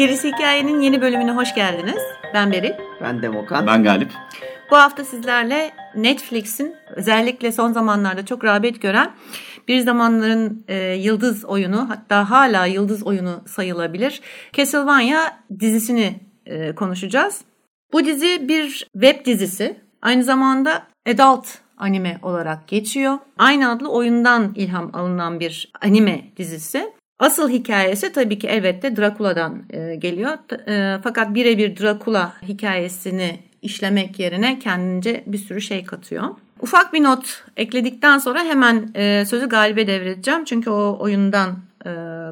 Gerisi Hikayenin yeni bölümüne hoş geldiniz. Ben Beril. Ben Demokan. Ben Galip. Bu hafta sizlerle Netflix'in özellikle son zamanlarda çok rağbet gören bir zamanların e, yıldız oyunu hatta hala yıldız oyunu sayılabilir Castlevania dizisini e, konuşacağız. Bu dizi bir web dizisi. Aynı zamanda adult anime olarak geçiyor. Aynı adlı oyundan ilham alınan bir anime dizisi. Asıl hikayesi tabii ki elbette Drakula'dan e, geliyor. E, fakat birebir Drakula hikayesini işlemek yerine kendince bir sürü şey katıyor. Ufak bir not ekledikten sonra hemen e, sözü Galip'e devredeceğim. Çünkü o oyundan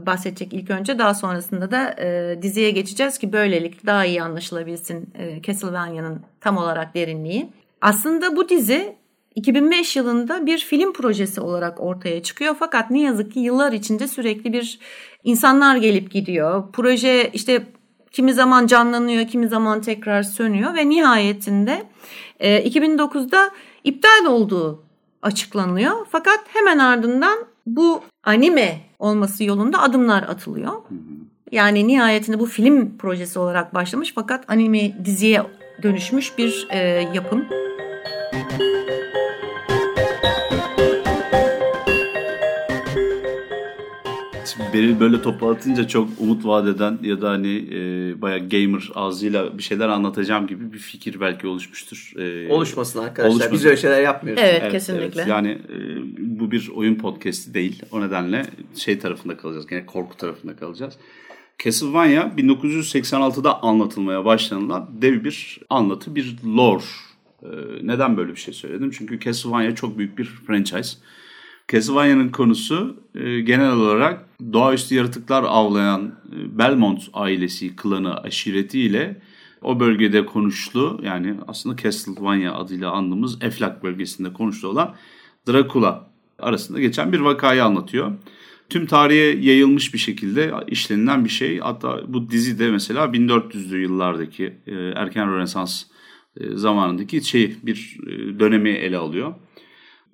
bahsedecek ilk önce. Daha sonrasında da diziye geçeceğiz ki böylelikle daha iyi anlaşılabilsin e, Castlevania'nın tam olarak derinliği. Aslında bu dizi 2005 yılında bir film projesi olarak ortaya çıkıyor. Fakat ne yazık ki yıllar içinde sürekli bir insanlar gelip gidiyor. Proje işte kimi zaman canlanıyor, kimi zaman tekrar sönüyor ve nihayetinde 2009'da iptal olduğu açıklanıyor. Fakat hemen ardından bu anime olması yolunda adımlar atılıyor. Yani nihayetinde bu film projesi olarak başlamış fakat anime diziye dönüşmüş bir e, yapım. Beril böyle topu atınca çok umut vadeden ya da hani e, bayağı gamer ağzıyla bir şeyler anlatacağım gibi bir fikir belki oluşmuştur. E, Oluşmasın arkadaşlar. Oluşmasın. Biz öyle şeyler yapmıyoruz. Evet, evet kesinlikle. Evet. Yani e, bu bir oyun podcast'i değil. O nedenle şey tarafında kalacağız. Yani korku tarafında kalacağız. Castlevania 1986'da anlatılmaya başlanılan dev bir anlatı, bir lore. E, neden böyle bir şey söyledim? Çünkü Castlevania çok büyük bir franchise. Castlevania'nın konusu e, genel olarak doğaüstü yaratıklar avlayan e, Belmont ailesi, klanı, aşiretiyle o bölgede konuşlu yani aslında Castlevania adıyla andığımız Eflak bölgesinde konuşlu olan Dracula arasında geçen bir vakayı anlatıyor. Tüm tarihe yayılmış bir şekilde işlenilen bir şey. Hatta bu dizide mesela 1400'lü yıllardaki e, erken Rönesans zamanındaki şey bir dönemi ele alıyor.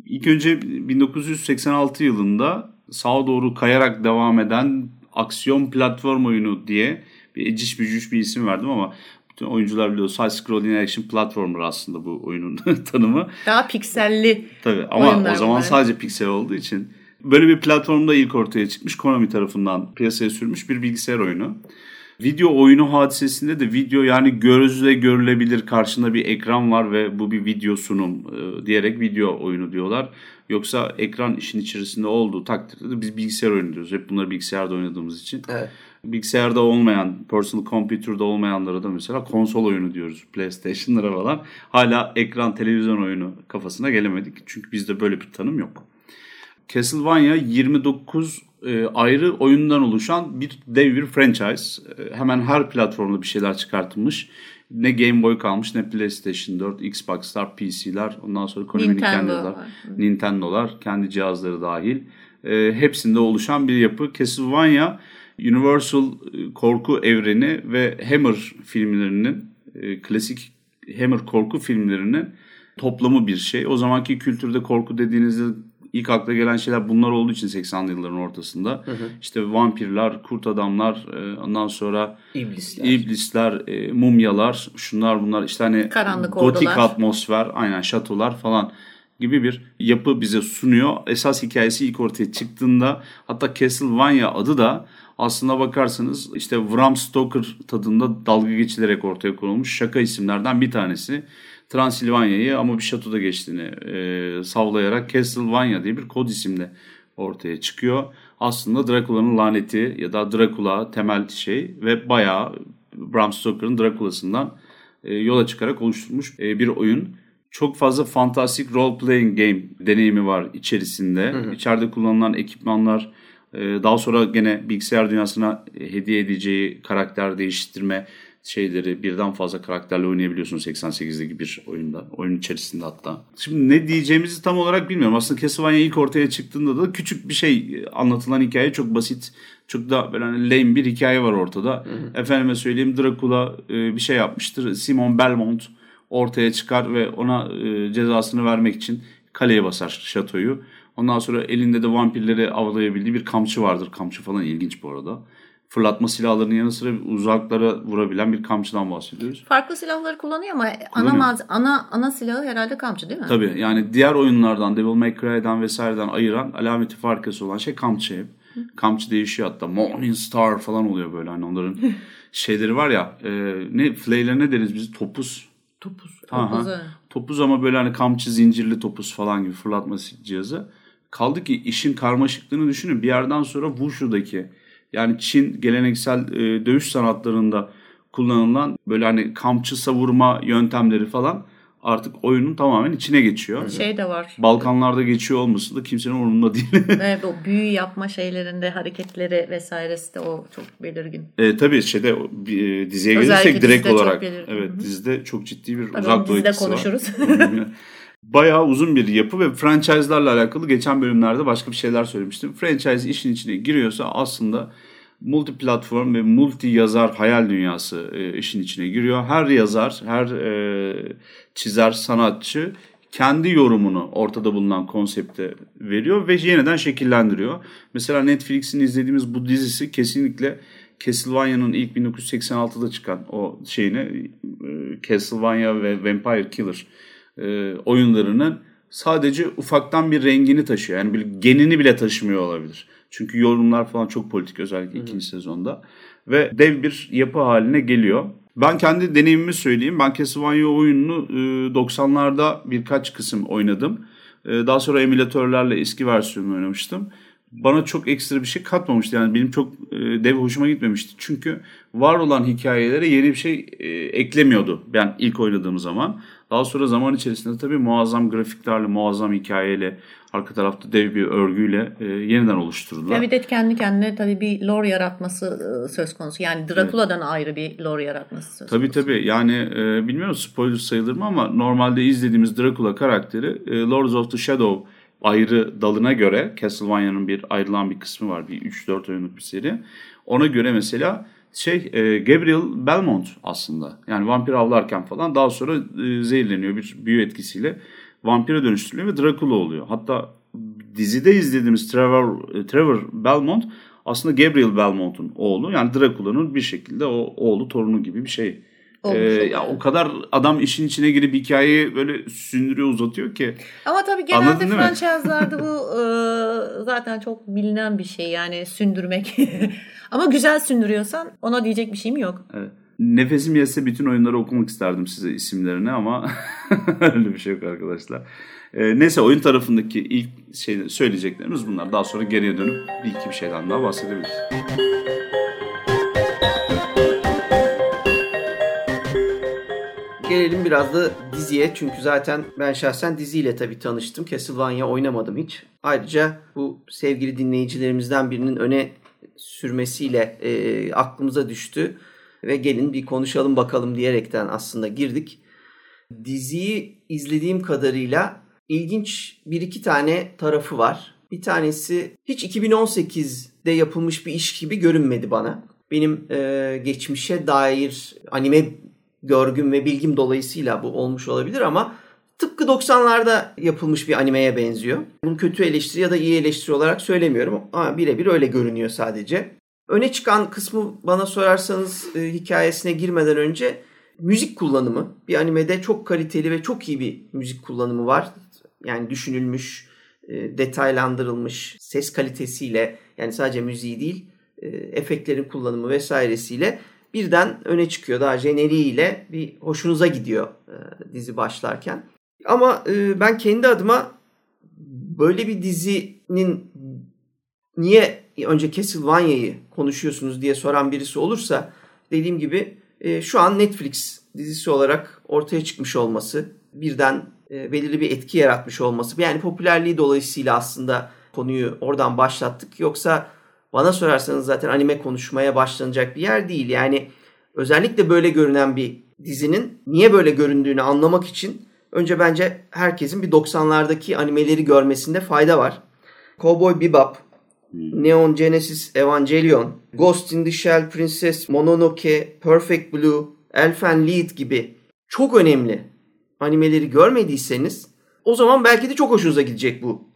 İlk önce 1986 yılında sağa doğru kayarak devam eden aksiyon platform oyunu diye bir eciş bücüş bir isim verdim ama bütün oyuncular biliyor side scrolling action platformer aslında bu oyunun tanımı. Daha pikselli Tabii ama o zaman var. sadece piksel olduğu için böyle bir platformda ilk ortaya çıkmış Konami tarafından piyasaya sürmüş bir bilgisayar oyunu. Video oyunu hadisesinde de video yani gözle görülebilir karşında bir ekran var ve bu bir video sunum e, diyerek video oyunu diyorlar. Yoksa ekran işin içerisinde olduğu takdirde de biz bilgisayar oyunu diyoruz. Hep bunları bilgisayarda oynadığımız için. Evet. Bilgisayarda olmayan, personal computer'da olmayanlara da mesela konsol oyunu diyoruz. PlayStation'lara falan. Hala ekran televizyon oyunu kafasına gelemedik. Çünkü bizde böyle bir tanım yok. Castlevania 29 e, ayrı oyundan oluşan bir dev bir franchise. E, hemen her platformda bir şeyler çıkartılmış. Ne Game Boy kalmış ne PlayStation 4, Xbox'lar, PC'ler, ondan sonra Konami'nin kendileri, Nintendo'lar, kendi cihazları dahil. E, hepsinde oluşan bir yapı. Castlevania Universal e, korku evreni ve Hammer filmlerinin e, klasik Hammer korku filmlerinin toplamı bir şey. O zamanki kültürde korku dediğinizde ilk akla gelen şeyler bunlar olduğu için 80'li yılların ortasında. Hı hı. İşte vampirler, kurt adamlar, e, ondan sonra iblisler, iblisler e, mumyalar, şunlar bunlar işte hani Karanlık gotik ordular. atmosfer, aynen şatolar falan gibi bir yapı bize sunuyor. Esas hikayesi ilk ortaya çıktığında hatta Castlevania adı da aslında bakarsanız işte Bram Stoker tadında dalga geçilerek ortaya konulmuş şaka isimlerden bir tanesi. Transilvanya'yı ama bir şatoda geçtiğini e, savlayarak Castlevania diye bir kod isimle ortaya çıkıyor. Aslında Dracula'nın laneti ya da Dracula temel şey ve bayağı Bram Stoker'ın Dracula'sından e, yola çıkarak oluşturmuş e, bir oyun. Çok fazla fantastik role playing game deneyimi var içerisinde. Hı hı. İçeride kullanılan ekipmanlar, e, daha sonra gene bilgisayar dünyasına hediye edeceği karakter değiştirme şeyleri birden fazla karakterle oynayabiliyorsun 88'deki bir oyunda. Oyun içerisinde hatta. Şimdi ne diyeceğimizi tam olarak bilmiyorum. Aslında Castlevania ilk ortaya çıktığında da küçük bir şey anlatılan hikaye çok basit. Çok da böyle hani lame bir hikaye var ortada. Hı hı. Efendime söyleyeyim Dracula e, bir şey yapmıştır. Simon Belmont ortaya çıkar ve ona e, cezasını vermek için kaleye basar şatoyu. Ondan sonra elinde de vampirleri avlayabildiği bir kamçı vardır. Kamçı falan ilginç bu arada fırlatma silahlarının yanı sıra uzaklara vurabilen bir kamçıdan bahsediyoruz. Farklı silahları kullanıyor ama ana maz ana ana silahı herhalde kamçı değil mi? Tabii yani diğer oyunlardan Devil May Cry'den vesaireden ayıran alameti farkası olan şey kamçı hep. Kamçı değişiyor hatta Morning Star falan oluyor böyle hani onların şeyleri var ya e, ne flay'ler ne deriz biz topuz. Topuz. Topuz, topuz ama böyle hani kamçı zincirli topuz falan gibi fırlatma cihazı. Kaldı ki işin karmaşıklığını düşünün bir yerden sonra Wushu'daki yani Çin geleneksel e, dövüş sanatlarında kullanılan böyle hani kamçı savurma yöntemleri falan artık oyunun tamamen içine geçiyor. Şey de var. Balkanlarda geçiyor olması da kimsenin umurunda değil. evet o büyü yapma şeylerinde hareketleri vesairesi de o çok belirgin. E, tabii şeyde e, diziye gelirsek direkt olarak. Evet Hı-hı. dizide çok ciddi bir tabii uzak doğu etkisi konuşuruz. Bayağı uzun bir yapı ve franchise'larla alakalı geçen bölümlerde başka bir şeyler söylemiştim. Franchise işin içine giriyorsa aslında multi platform ve multi yazar hayal dünyası e, işin içine giriyor. Her yazar, her e, çizer, sanatçı kendi yorumunu ortada bulunan konsepte veriyor ve yeniden şekillendiriyor. Mesela Netflix'in izlediğimiz bu dizisi kesinlikle Castlevania'nın ilk 1986'da çıkan o şeyini e, Castlevania ve Vampire Killer e, oyunlarının sadece ufaktan bir rengini taşıyor. Yani bir genini bile taşımıyor olabilir. Çünkü yorumlar falan çok politik özellikle Hı. ikinci sezonda. Ve dev bir yapı haline geliyor. Ben kendi deneyimimi söyleyeyim. Ben Castlevania oyununu 90'larda e, birkaç kısım oynadım. E, daha sonra emülatörlerle eski versiyonunu oynamıştım. Bana çok ekstra bir şey katmamıştı. Yani benim çok e, dev hoşuma gitmemişti. Çünkü var olan hikayelere yeni bir şey eklemiyordu ben ilk oynadığım zaman. Daha sonra zaman içerisinde tabii muazzam grafiklerle, muazzam hikayeyle, arka tarafta dev bir örgüyle e, yeniden oluşturdular. Ya bir de kendi kendine tabii bir lore yaratması e, söz konusu. Yani Dracula'dan evet. ayrı bir lore yaratması söz tabii, konusu. Tabii tabii. Yani e, bilmiyorum spoiler sayılır mı ama normalde izlediğimiz Dracula karakteri e, Lords of the Shadow ayrı dalına göre Castlevania'nın bir ayrılan bir kısmı var. Bir 3-4 oyunluk bir seri. Ona göre mesela şey e, Gabriel Belmont aslında. Yani vampir avlarken falan daha sonra e, zehirleniyor bir büyü etkisiyle vampire dönüştürülüyor ve Dracula oluyor. Hatta dizide izlediğimiz Trevor, e, Trevor Belmont aslında Gabriel Belmont'un oğlu. Yani Dracula'nın bir şekilde o oğlu torunu gibi bir şey. Olmuş, ee, ya o kadar adam işin içine girip hikayeyi böyle sündürüyor uzatıyor ki. Ama tabii genelde franchise'larda bu e, zaten çok bilinen bir şey yani sündürmek. Ama güzel sündürüyorsan ona diyecek bir şeyim yok. Evet. Nefesim yetse bütün oyunları okumak isterdim size isimlerini ama öyle bir şey yok arkadaşlar. Ee, neyse oyun tarafındaki ilk şey söyleyeceklerimiz bunlar. Daha sonra geriye dönüp bir iki bir şeyden daha bahsedebiliriz. Gelelim biraz da diziye çünkü zaten ben şahsen diziyle tabii tanıştım. Castlevania oynamadım hiç. Ayrıca bu sevgili dinleyicilerimizden birinin öne sürmesiyle e, aklımıza düştü ve gelin bir konuşalım bakalım diyerekten aslında girdik. Diziyi izlediğim kadarıyla ilginç bir iki tane tarafı var. Bir tanesi hiç 2018'de yapılmış bir iş gibi görünmedi bana. Benim e, geçmişe dair anime görgüm ve bilgim dolayısıyla bu olmuş olabilir ama tıpkı 90'larda yapılmış bir animeye benziyor. Bunu kötü eleştiri ya da iyi eleştiri olarak söylemiyorum ama birebir öyle görünüyor sadece. Öne çıkan kısmı bana sorarsanız e, hikayesine girmeden önce müzik kullanımı. Bir animede çok kaliteli ve çok iyi bir müzik kullanımı var. Yani düşünülmüş, e, detaylandırılmış ses kalitesiyle yani sadece müziği değil e, efektlerin kullanımı vesairesiyle birden öne çıkıyor. Daha jeneriğiyle bir hoşunuza gidiyor e, dizi başlarken. Ama e, ben kendi adıma böyle bir dizinin niye önce Castlevania'yı konuşuyorsunuz diye soran birisi olursa dediğim gibi e, şu an Netflix dizisi olarak ortaya çıkmış olması birden belirli bir etki yaratmış olması yani popülerliği dolayısıyla aslında konuyu oradan başlattık yoksa bana sorarsanız zaten anime konuşmaya başlanacak bir yer değil yani özellikle böyle görünen bir dizinin niye böyle göründüğünü anlamak için önce bence herkesin bir 90'lardaki animeleri görmesinde fayda var. Cowboy Bebop, Neon Genesis Evangelion, Ghost in the Shell, Princess Mononoke, Perfect Blue, Elfen Lied gibi çok önemli animeleri görmediyseniz o zaman belki de çok hoşunuza gidecek bu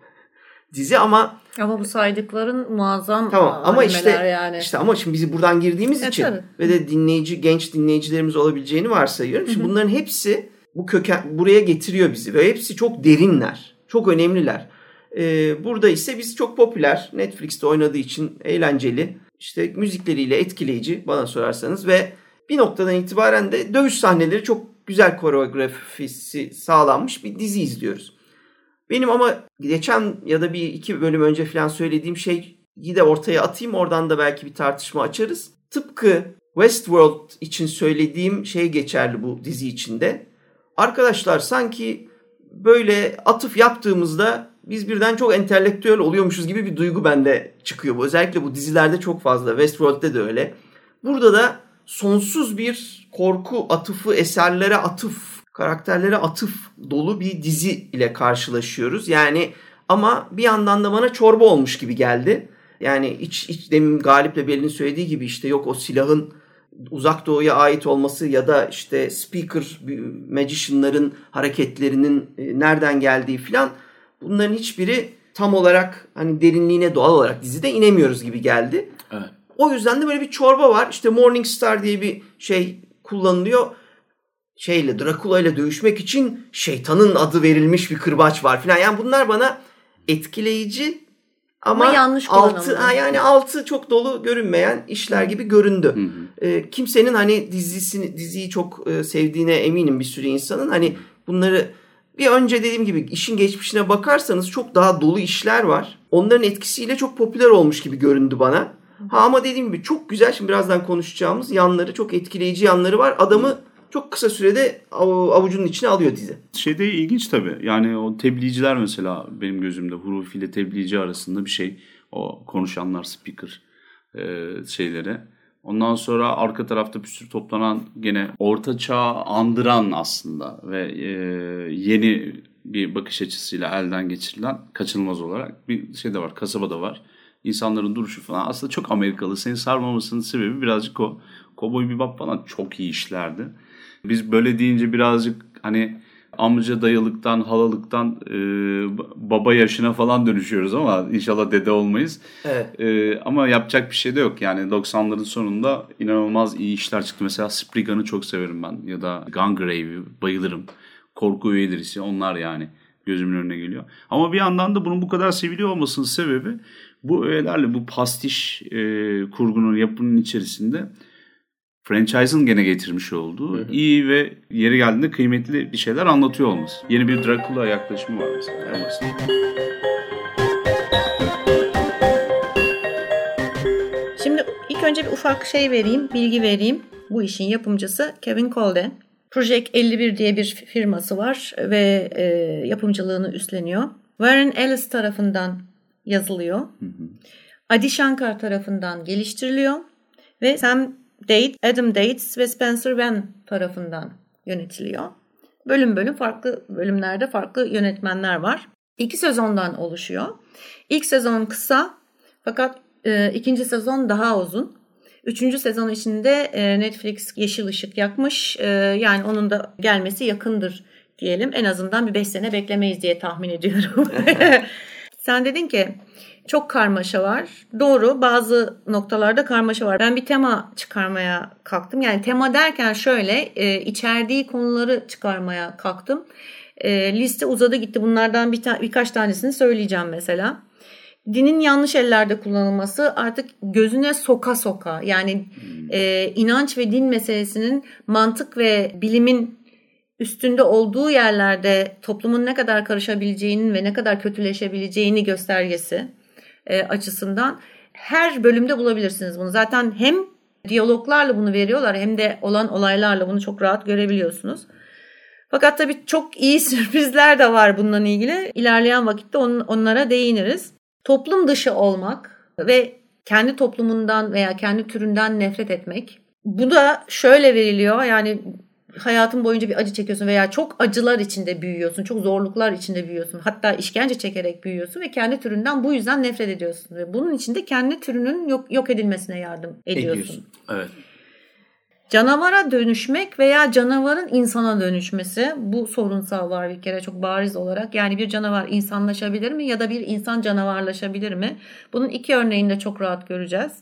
dizi ama Ama bu saydıkların muazzam Tamam ama işte yani. işte ama şimdi bizi buradan girdiğimiz E, için tabii. ve de dinleyici genç dinleyicilerimiz olabileceğini varsayıyorum. Şimdi bunların hepsi bu köken buraya getiriyor bizi ve hepsi çok derinler. Çok önemliler. Ee, burada ise biz çok popüler. Netflix'te oynadığı için eğlenceli. işte müzikleriyle etkileyici bana sorarsanız ve bir noktadan itibaren de dövüş sahneleri çok güzel koreografisi sağlanmış bir dizi izliyoruz. Benim ama geçen ya da bir iki bölüm önce falan söylediğim şeyi de ortaya atayım. Oradan da belki bir tartışma açarız. Tıpkı Westworld için söylediğim şey geçerli bu dizi içinde. Arkadaşlar sanki böyle atıf yaptığımızda biz birden çok entelektüel oluyormuşuz gibi bir duygu bende çıkıyor. Bu özellikle bu dizilerde çok fazla. Westworld'de de öyle. Burada da sonsuz bir korku atıfı, eserlere atıf, karakterlere atıf dolu bir dizi ile karşılaşıyoruz. Yani ama bir yandan da bana çorba olmuş gibi geldi. Yani iç, iç demin Galip'le Beril'in söylediği gibi işte yok o silahın uzak doğuya ait olması ya da işte speaker magicianların hareketlerinin e, nereden geldiği filan bunların hiçbiri tam olarak hani derinliğine doğal olarak dizide inemiyoruz gibi geldi. Evet. O yüzden de böyle bir çorba var. İşte Morning Star diye bir şey kullanılıyor. Şeyle Dracula ile dövüşmek için şeytanın adı verilmiş bir kırbaç var filan. Yani bunlar bana etkileyici ama, Ama yanlış altı ha yani altı çok dolu görünmeyen işler gibi göründü. Hı hı. Ee, kimsenin hani dizisini diziyi çok e, sevdiğine eminim bir sürü insanın. Hani bunları bir önce dediğim gibi işin geçmişine bakarsanız çok daha dolu işler var. Onların etkisiyle çok popüler olmuş gibi göründü bana. Ha ama dediğim gibi çok güzel şimdi birazdan konuşacağımız yanları çok etkileyici yanları var. Adamı çok kısa sürede av- avucunun içine alıyor dizi. Şey de ilginç tabii. Yani o tebliğciler mesela benim gözümde Hurufi ile tebliğci arasında bir şey. O konuşanlar, speaker e, şeyleri. Ondan sonra arka tarafta bir sürü toplanan gene orta çağ andıran aslında ve e, yeni bir bakış açısıyla elden geçirilen kaçınılmaz olarak bir şey de var. Kasaba da var. İnsanların duruşu falan aslında çok Amerikalı. Seni sarmamasının sebebi birazcık o. Cowboy Bebop falan çok iyi işlerdi. Biz böyle deyince birazcık hani amca dayılıktan, halalıktan e, baba yaşına falan dönüşüyoruz ama inşallah dede olmayız. Evet. E, ama yapacak bir şey de yok. Yani 90'ların sonunda inanılmaz iyi işler çıktı. Mesela Spriggan'ı çok severim ben ya da Gungrave'i bayılırım. Korku üyelerisi onlar yani gözümün önüne geliyor. Ama bir yandan da bunun bu kadar seviliyor olmasının sebebi bu öğelerle bu pastiş e, kurgunun yapının içerisinde franchise'ın gene getirmiş olduğu iyi ve yeri geldiğinde kıymetli bir şeyler anlatıyor olması. Yeni bir Dracula yaklaşımı var mesela. en. Şimdi ilk önce bir ufak şey vereyim, bilgi vereyim. Bu işin yapımcısı Kevin Colden. Project 51 diye bir firması var ve e, yapımcılığını üstleniyor. Warren Ellis tarafından yazılıyor. Adi Shankar tarafından geliştiriliyor ve Sam Date, Adam Dates ve Spencer Van tarafından yönetiliyor. Bölüm bölüm farklı bölümlerde farklı yönetmenler var. İki sezondan oluşuyor. İlk sezon kısa fakat e, ikinci sezon daha uzun. Üçüncü sezon içinde e, Netflix yeşil ışık yakmış. E, yani onun da gelmesi yakındır diyelim. En azından bir beş sene beklemeyiz diye tahmin ediyorum. Sen dedin ki çok karmaşa var. Doğru bazı noktalarda karmaşa var. Ben bir tema çıkarmaya kalktım. Yani tema derken şöyle e, içerdiği konuları çıkarmaya kalktım. E, liste uzadı gitti. Bunlardan bir ta- birkaç tanesini söyleyeceğim mesela. Dinin yanlış ellerde kullanılması artık gözüne soka soka. Yani e, inanç ve din meselesinin mantık ve bilimin üstünde olduğu yerlerde toplumun ne kadar karışabileceğinin ve ne kadar kötüleşebileceğini göstergesi e, açısından her bölümde bulabilirsiniz bunu. Zaten hem diyaloglarla bunu veriyorlar hem de olan olaylarla bunu çok rahat görebiliyorsunuz. Fakat tabii çok iyi sürprizler de var bununla ilgili. İlerleyen vakitte on, onlara değiniriz. Toplum dışı olmak ve kendi toplumundan veya kendi türünden nefret etmek Bu da şöyle veriliyor yani hayatın boyunca bir acı çekiyorsun veya çok acılar içinde büyüyorsun, çok zorluklar içinde büyüyorsun. Hatta işkence çekerek büyüyorsun ve kendi türünden bu yüzden nefret ediyorsun ve bunun içinde kendi türünün yok, yok edilmesine yardım ediyorsun. ediyorsun. Evet. Canavara dönüşmek veya canavarın insana dönüşmesi bu sorunsal var bir kere çok bariz olarak. Yani bir canavar insanlaşabilir mi ya da bir insan canavarlaşabilir mi? Bunun iki örneğini de çok rahat göreceğiz.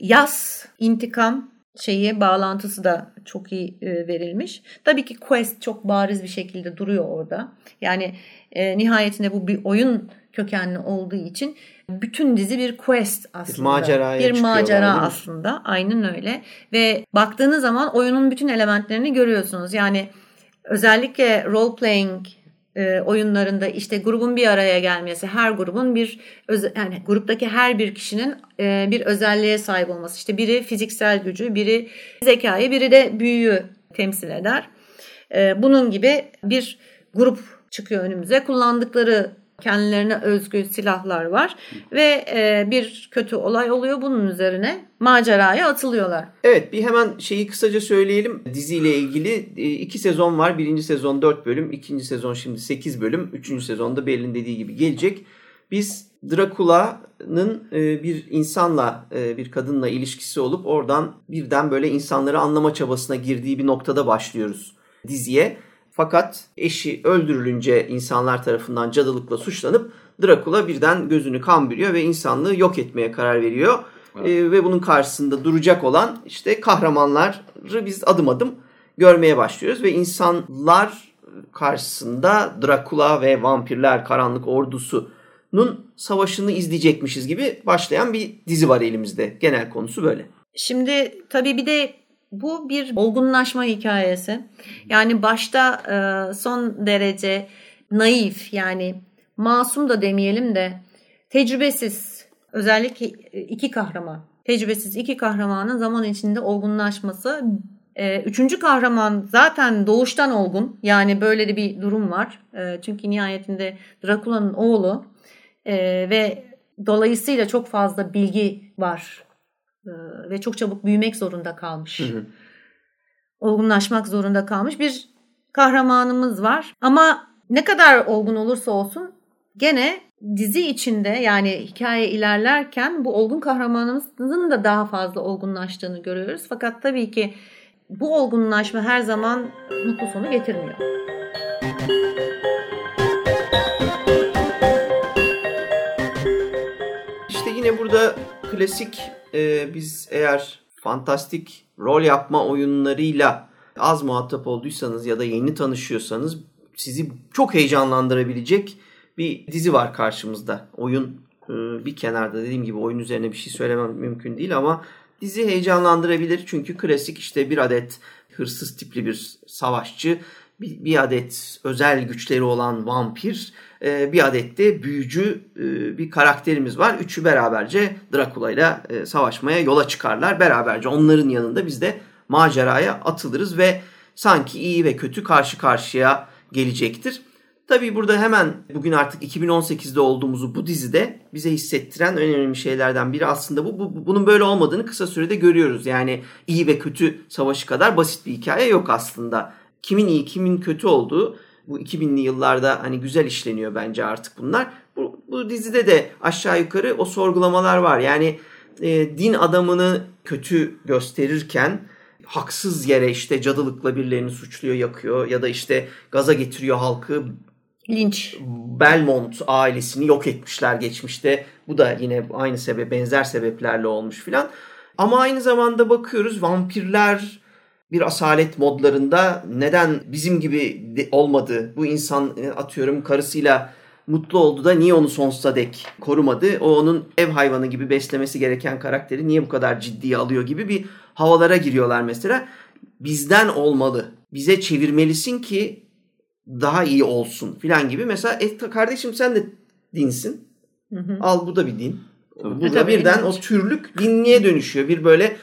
Yas, intikam şeyi bağlantısı da çok iyi e, verilmiş. Tabii ki quest çok bariz bir şekilde duruyor orada. Yani e, nihayetinde bu bir oyun kökenli olduğu için bütün dizi bir quest aslında. Bir maceraya Bir macera aslında. Aynen öyle. Ve baktığınız zaman oyunun bütün elementlerini görüyorsunuz. Yani özellikle role playing e, oyunlarında işte grubun bir araya gelmesi, her grubun bir yani gruptaki her bir kişinin e, bir özelliğe sahip olması. İşte biri fiziksel gücü, biri zekayı, biri de büyüyü temsil eder. E, bunun gibi bir grup çıkıyor önümüze. Kullandıkları kendilerine özgü silahlar var ve e, bir kötü olay oluyor bunun üzerine maceraya atılıyorlar. Evet bir hemen şeyi kısaca söyleyelim. Diziyle ilgili e, iki sezon var. Birinci sezon dört bölüm, ikinci sezon şimdi sekiz bölüm, üçüncü sezonda Berlin dediği gibi gelecek. Biz Drakula'nın e, bir insanla, e, bir kadınla ilişkisi olup oradan birden böyle insanları anlama çabasına girdiği bir noktada başlıyoruz diziye. Fakat eşi öldürülünce insanlar tarafından cadılıkla suçlanıp Drakula birden gözünü kan bürüyor ve insanlığı yok etmeye karar veriyor. Evet. Ee, ve bunun karşısında duracak olan işte kahramanları biz adım adım görmeye başlıyoruz. Ve insanlar karşısında Drakula ve vampirler karanlık ordusunun savaşını izleyecekmişiz gibi başlayan bir dizi var elimizde. Genel konusu böyle. Şimdi tabii bir de bu bir olgunlaşma hikayesi. Yani başta e, son derece naif yani masum da demeyelim de tecrübesiz özellikle iki kahraman tecrübesiz iki kahramanın zaman içinde olgunlaşması e, üçüncü kahraman zaten doğuştan olgun yani böyle de bir durum var e, çünkü nihayetinde Drakula'nın oğlu ve dolayısıyla çok fazla bilgi var ve çok çabuk büyümek zorunda kalmış. Hı hı. Olgunlaşmak zorunda kalmış bir kahramanımız var. Ama ne kadar olgun olursa olsun gene dizi içinde yani hikaye ilerlerken bu olgun kahramanımızın da daha fazla olgunlaştığını görüyoruz. Fakat tabii ki bu olgunlaşma her zaman mutlu sonu getirmiyor. İşte yine burada klasik e, biz eğer fantastik rol yapma oyunlarıyla az muhatap olduysanız ya da yeni tanışıyorsanız sizi çok heyecanlandırabilecek bir dizi var karşımızda. Oyun e, bir kenarda dediğim gibi oyun üzerine bir şey söylemem mümkün değil ama dizi heyecanlandırabilir çünkü klasik işte bir adet hırsız tipli bir savaşçı bir, bir adet özel güçleri olan vampir, e, bir adet de büyücü e, bir karakterimiz var. Üçü beraberce Drakula ile e, savaşmaya yola çıkarlar. Beraberce onların yanında biz de maceraya atılırız ve sanki iyi ve kötü karşı karşıya gelecektir. Tabii burada hemen bugün artık 2018'de olduğumuzu bu dizide bize hissettiren önemli şeylerden biri aslında bu, bu. Bunun böyle olmadığını kısa sürede görüyoruz. Yani iyi ve kötü savaşı kadar basit bir hikaye yok aslında kimin iyi kimin kötü olduğu bu 2000'li yıllarda hani güzel işleniyor bence artık bunlar. Bu, bu dizide de aşağı yukarı o sorgulamalar var. Yani e, din adamını kötü gösterirken haksız yere işte cadılıkla birilerini suçluyor, yakıyor ya da işte gaza getiriyor halkı. Linç. Belmont ailesini yok etmişler geçmişte. Bu da yine aynı sebep, benzer sebeplerle olmuş filan. Ama aynı zamanda bakıyoruz vampirler bir asalet modlarında neden bizim gibi olmadı? Bu insan e, atıyorum karısıyla mutlu oldu da niye onu sonsuza dek korumadı? O onun ev hayvanı gibi beslemesi gereken karakteri niye bu kadar ciddiye alıyor gibi bir havalara giriyorlar mesela. Bizden olmalı. Bize çevirmelisin ki daha iyi olsun filan gibi. Mesela e, kardeşim sen de dinsin. Hı hı. Al bu da bir din. Tabii. Burada e, birden o türlük dinliğe dönüşüyor. Bir böyle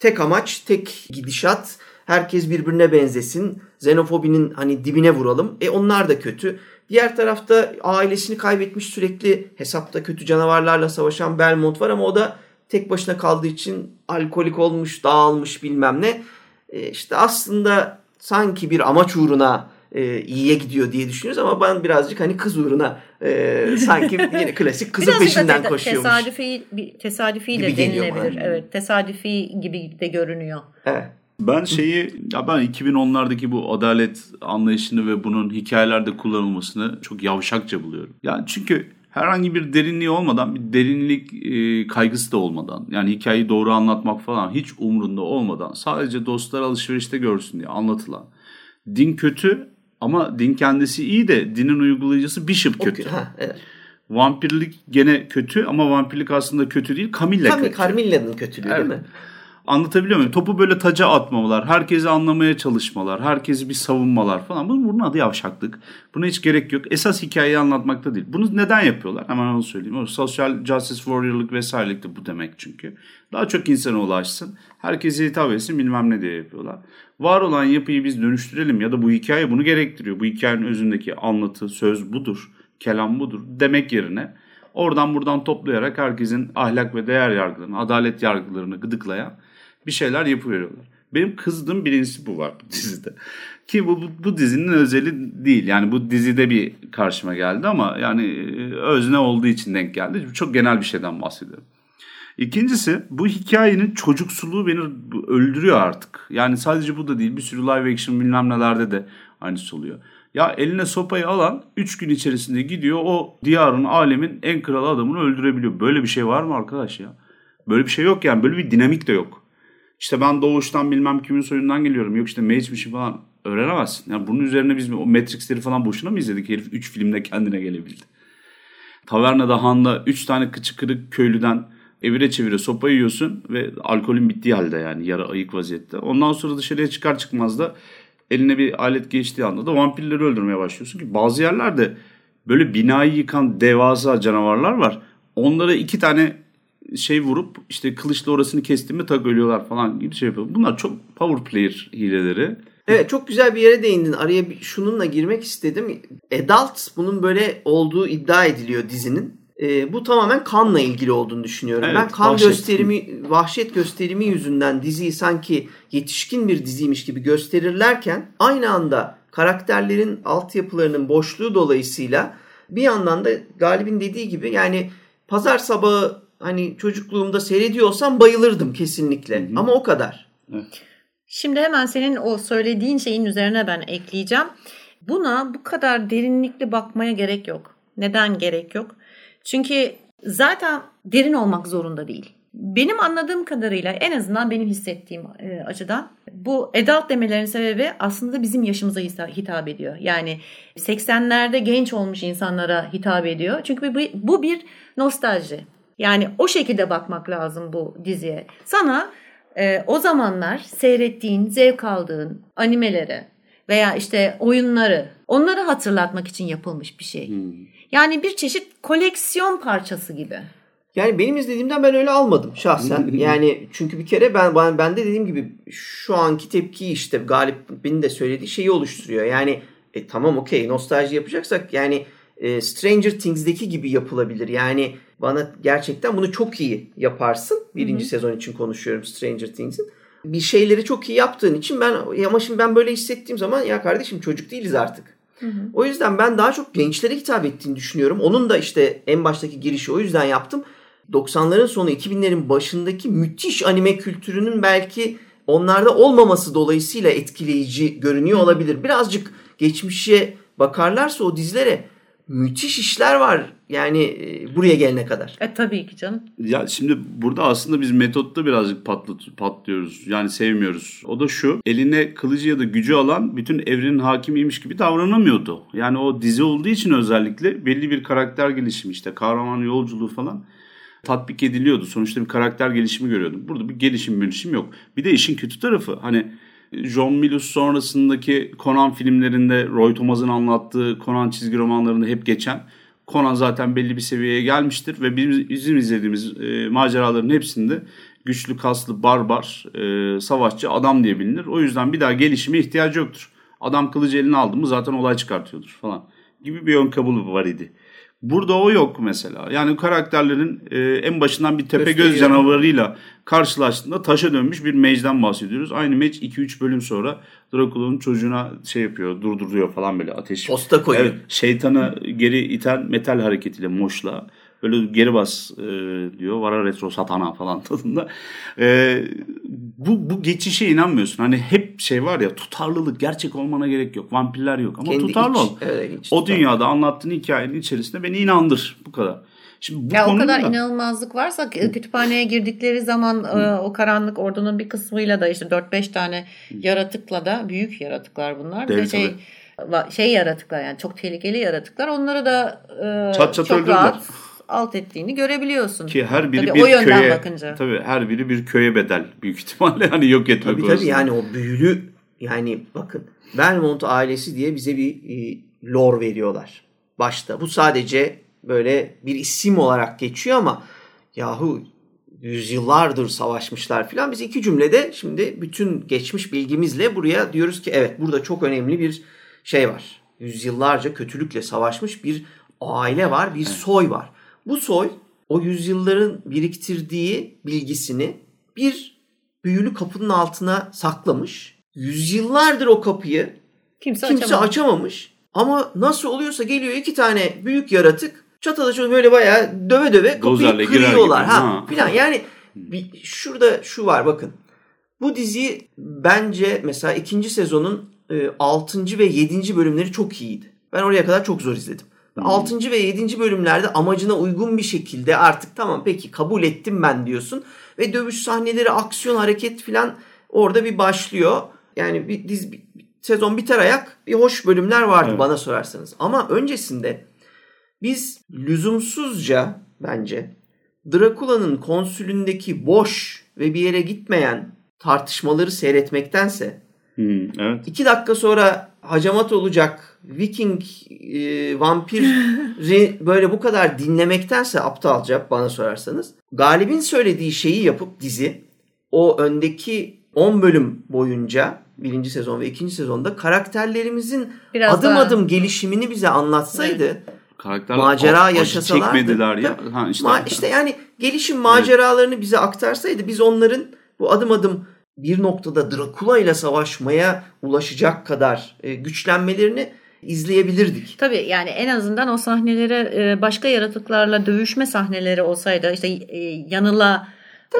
tek amaç, tek gidişat Herkes birbirine benzesin. Xenofobinin hani dibine vuralım. E onlar da kötü. Diğer tarafta ailesini kaybetmiş sürekli hesapta kötü canavarlarla savaşan Belmont var ama o da tek başına kaldığı için alkolik olmuş, dağılmış bilmem ne. E, işte aslında sanki bir amaç uğruna e, iyiye gidiyor diye düşünüyoruz ama ben birazcık hani kız uğruna e, sanki yine klasik kızın peşinden koşuyormuş. Tesadüfi, bir, tesadüfi Gibi de geliyor denilebilir. Evet, tesadüfi gibi de görünüyor. Evet. Ben şeyi ya ben 2010'lardaki bu adalet anlayışını ve bunun hikayelerde kullanılmasını çok yavşakça buluyorum. Yani çünkü herhangi bir derinliği olmadan bir derinlik e, kaygısı da olmadan yani hikayeyi doğru anlatmak falan hiç umrunda olmadan sadece dostlar alışverişte görsün diye anlatılan. Din kötü ama din kendisi iyi de dinin uygulayıcısı Bishop kötü. kö- ha, evet. Vampirlik gene kötü ama vampirlik aslında kötü değil. Camilla Cam- kötü. Carmilla'nın kötülüğü Evet. değil mi? Anlatabiliyor muyum? Topu böyle taca atmamalar, herkesi anlamaya çalışmalar, herkesi bir savunmalar falan. Bunun, bunun adı yavşaklık. Buna hiç gerek yok. Esas hikayeyi anlatmakta değil. Bunu neden yapıyorlar? Hemen onu söyleyeyim. O sosyal justice warrior'lık vesairelik de bu demek çünkü. Daha çok insana ulaşsın. Herkese hitap etsin bilmem ne diye yapıyorlar. Var olan yapıyı biz dönüştürelim ya da bu hikaye bunu gerektiriyor. Bu hikayenin özündeki anlatı, söz budur, kelam budur demek yerine oradan buradan toplayarak herkesin ahlak ve değer yargılarını, adalet yargılarını gıdıklayan bir şeyler yapıveriyorlar. Benim kızdığım birincisi bu var bu dizide. Ki bu, bu, bu dizinin özeli değil. Yani bu dizide bir karşıma geldi ama yani e, özne olduğu için denk geldi. Çok genel bir şeyden bahsediyorum. İkincisi bu hikayenin çocuksuluğu beni öldürüyor artık. Yani sadece bu da değil bir sürü live action bilmem nelerde de aynısı oluyor. Ya eline sopayı alan 3 gün içerisinde gidiyor o diyarın alemin en kral adamını öldürebiliyor. Böyle bir şey var mı arkadaş ya? Böyle bir şey yok yani böyle bir dinamik de yok. İşte ben doğuştan bilmem kimin soyundan geliyorum. Yok işte mage'mişim falan öğrenemezsin. Yani bunun üzerine biz o Matrix'leri falan boşuna mı izledik? Herif 3 filmde kendine gelebildi. Tavernada Han'da 3 tane kıçı kırık köylüden evire çevire sopa yiyorsun ve alkolün bittiği halde yani yara ayık vaziyette. Ondan sonra dışarıya çıkar çıkmaz da eline bir alet geçtiği anda da vampirleri öldürmeye başlıyorsun ki bazı yerlerde böyle binayı yıkan devasa canavarlar var. Onlara iki tane şey vurup işte kılıçla orasını kesti mi tak ölüyorlar falan gibi şey yapıyor. Bunlar çok power player hileleri. Evet çok güzel bir yere değindin. Araya bir, şununla girmek istedim. Adult bunun böyle olduğu iddia ediliyor dizinin. Ee, bu tamamen kanla ilgili olduğunu düşünüyorum. Evet, ben kan vahşet. gösterimi, vahşet gösterimi yüzünden diziyi sanki yetişkin bir diziymiş gibi gösterirlerken aynı anda karakterlerin altyapılarının boşluğu dolayısıyla bir yandan da Galip'in dediği gibi yani pazar sabahı hani çocukluğumda seyrediyorsam bayılırdım kesinlikle. Ama o kadar. Şimdi hemen senin o söylediğin şeyin üzerine ben ekleyeceğim. Buna bu kadar derinlikli bakmaya gerek yok. Neden gerek yok? Çünkü zaten derin olmak zorunda değil. Benim anladığım kadarıyla en azından benim hissettiğim e, açıdan bu adult demelerin sebebi aslında bizim yaşımıza hitap ediyor. Yani 80'lerde genç olmuş insanlara hitap ediyor. Çünkü bu, bu bir nostalji. Yani o şekilde bakmak lazım bu diziye. Sana e, o zamanlar seyrettiğin, zevk aldığın animeleri veya işte oyunları onları hatırlatmak için yapılmış bir şey. Yani bir çeşit koleksiyon parçası gibi. Yani benim izlediğimden ben öyle almadım şahsen. yani çünkü bir kere ben ben, ben de dediğim gibi şu anki tepkiyi işte Galip'in de söylediği şeyi oluşturuyor. Yani e, tamam okey nostalji yapacaksak yani e, Stranger Things'deki gibi yapılabilir. Yani bana gerçekten bunu çok iyi yaparsın. Birinci sezon için konuşuyorum Stranger Things'in. Bir şeyleri çok iyi yaptığın için ben ama şimdi ben böyle hissettiğim zaman ya kardeşim çocuk değiliz artık. O yüzden ben daha çok gençlere hitap ettiğini düşünüyorum. Onun da işte en baştaki girişi o yüzden yaptım. 90'ların sonu 2000'lerin başındaki müthiş anime kültürünün belki onlarda olmaması dolayısıyla etkileyici görünüyor olabilir. Birazcık geçmişe bakarlarsa o dizilere müthiş işler var. Yani e, buraya gelene kadar. E tabii ki canım. Ya şimdi burada aslında biz metotta birazcık patlat, patlıyoruz. Yani sevmiyoruz. O da şu. Eline kılıcı ya da gücü alan bütün evrenin hakimiymiş gibi davranamıyordu. Yani o dizi olduğu için özellikle belli bir karakter gelişimi işte kahraman yolculuğu falan tatbik ediliyordu. Sonuçta bir karakter gelişimi görüyordum. Burada bir gelişim gelişim yok. Bir de işin kötü tarafı hani John Milius sonrasındaki Conan filmlerinde Roy Thomas'ın anlattığı Conan çizgi romanlarında hep geçen Conan zaten belli bir seviyeye gelmiştir ve bizim, izlediğimiz e, maceraların hepsinde güçlü, kaslı, barbar, e, savaşçı adam diye bilinir. O yüzden bir daha gelişime ihtiyacı yoktur. Adam kılıcı eline aldı mı zaten olay çıkartıyordur falan gibi bir ön kabul var idi. Burada o yok mesela. Yani karakterlerin e, en başından bir tepe göz canavarıyla karşılaştığında taşa dönmüş bir mage'den bahsediyoruz. Aynı mage 2-3 bölüm sonra Dracula'nın çocuğuna şey yapıyor, durduruyor falan böyle ateş. Posta koyuyor. Evet, şeytanı geri iten metal hareketiyle moşla. Böyle geri bas e, diyor. Vara retro satana falan tadında. E, bu, bu geçişe inanmıyorsun. Hani hep şey var ya tutarlılık gerçek olmana gerek yok. Vampirler yok ama Kendi tutarlı iç- ol. evet, iç o dünyada anlattığın hikayenin içerisinde beni inandır. Bu kadar. Şimdi bu Ya o kadar da- inanılmazlık varsa kü- kütüphaneye girdikleri zaman e, o karanlık ordunun bir kısmıyla da işte 4-5 tane yaratıkla da büyük yaratıklar bunlar. De Dev şey şey yaratıklar yani çok tehlikeli yaratıklar. Onları da e, Çat çat çok öldürdüler. rahat alt ettiğini görebiliyorsun. ki her biri Tabii bir o yönden köye bakınca. tabii her biri bir köye bedel büyük ihtimalle hani yok etmek Tabii tabii yani o büyülü yani bakın Belmont ailesi diye bize bir e, lore veriyorlar başta. Bu sadece böyle bir isim olarak geçiyor ama yahu yüzyıllardır savaşmışlar filan. Biz iki cümlede şimdi bütün geçmiş bilgimizle buraya diyoruz ki evet burada çok önemli bir şey var. Yüzyıllarca kötülükle savaşmış bir aile var, bir soy var. Bu soy o yüzyılların biriktirdiği bilgisini bir büyülü kapının altına saklamış. Yüzyıllardır o kapıyı Kimse, kimse açamaz. açamamış. Ama nasıl oluyorsa geliyor iki tane büyük yaratık çatada şöyle böyle bayağı döve döve kapıyı Dozerle kırıyorlar. Ha, Ha. filan. Yani bir, şurada şu var bakın. Bu dizi bence mesela ikinci sezonun 6. ve 7. bölümleri çok iyiydi. Ben oraya kadar çok zor izledim. 6. ve 7. bölümlerde amacına uygun bir şekilde artık tamam peki kabul ettim ben diyorsun. Ve dövüş sahneleri, aksiyon, hareket filan orada bir başlıyor. Yani bir dizi, bir- sezon biter ayak bir hoş bölümler vardı Evet. bana sorarsanız. Ama öncesinde biz lüzumsuzca bence Drakula'nın konsülündeki boş ve bir yere gitmeyen tartışmaları seyretmektense Hı, evet. iki dakika sonra hacamat olacak Viking e, vampiri böyle bu kadar dinlemektense aptalca bana sorarsanız Galip'in söylediği şeyi yapıp dizi o öndeki 10 bölüm boyunca birinci sezon ve ikinci sezonda karakterlerimizin Biraz adım daha- adım gelişimini bize anlatsaydı Karakterler macera acı yaşasalardı. çekmediler ya. Ha, işte, Ma- işte yani gelişim maceralarını bize aktarsaydı biz onların bu adım adım bir noktada Drakula ile savaşmaya ulaşacak kadar e, güçlenmelerini izleyebilirdik. Tabii yani en azından o sahnelere e, başka yaratıklarla dövüşme sahneleri olsaydı işte e, yanıla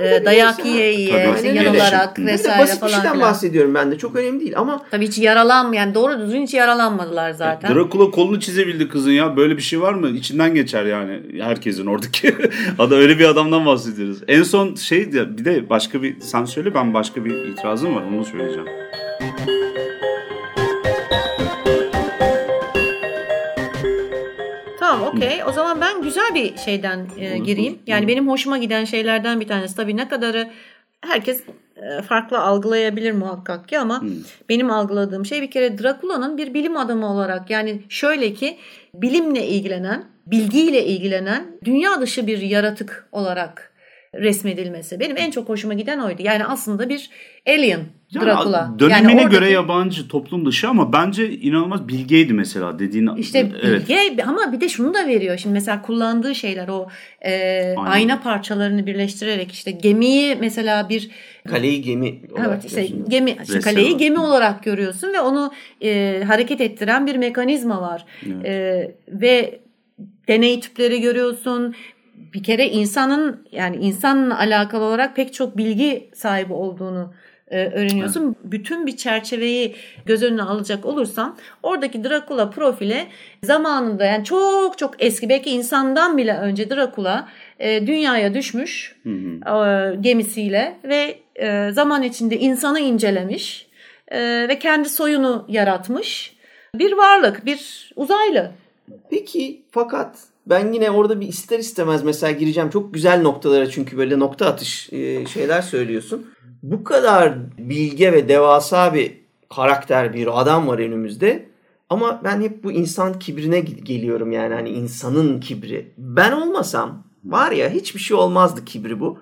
e, tabii, dayak neyse. yiye yiye Tabii, işte öyle. yanılarak Hı. Böyle vesaire basit bir falan şeyden filan. bahsediyorum ben de çok önemli değil ama Tabii hiç yaralan yani doğru düzgün hiç yaralanmadılar zaten. Dracula kolunu çizebildi kızın ya. Böyle bir şey var mı? İçinden geçer yani herkesin oradaki. Ada öyle bir adamdan bahsediyoruz. En son şey bir de başka bir sen söyle ben başka bir itirazım var onu söyleyeceğim. Okey. O zaman ben güzel bir şeyden e, gireyim. Yani benim hoşuma giden şeylerden bir tanesi. Tabii ne kadarı herkes e, farklı algılayabilir muhakkak ki ama benim algıladığım şey bir kere Drakula'nın bir bilim adamı olarak yani şöyle ki bilimle ilgilenen, bilgiyle ilgilenen dünya dışı bir yaratık olarak resmedilmesi. Benim en çok hoşuma giden oydu. Yani aslında bir alien Yani dönemine yani oradaki- göre yabancı toplum dışı ama bence inanılmaz bilgeydi mesela dediğin. İşte evet. bilge ama bir de şunu da veriyor. Şimdi mesela kullandığı şeyler o e, ayna parçalarını birleştirerek işte gemiyi mesela bir kaleyi gemi olarak evet işte diyorsun. gemi işte kaleyi gemi olarak görüyorsun ve onu e, hareket ettiren bir mekanizma var. E, ve deney tüpleri görüyorsun. Bir kere insanın yani insanla alakalı olarak pek çok bilgi sahibi olduğunu e, öğreniyorsun. Bütün bir çerçeveyi göz önüne alacak olursam oradaki Dracula profili zamanında yani çok çok eski belki insandan bile önce Dracula e, dünyaya düşmüş e, gemisiyle ve e, zaman içinde insanı incelemiş e, ve kendi soyunu yaratmış bir varlık, bir uzaylı. Peki fakat ben yine orada bir ister istemez mesela gireceğim çok güzel noktalara çünkü böyle nokta atış şeyler söylüyorsun. Bu kadar bilge ve devasa bir karakter bir adam var önümüzde. Ama ben hep bu insan kibrine ge- geliyorum yani hani insanın kibri. Ben olmasam var ya hiçbir şey olmazdı kibri bu.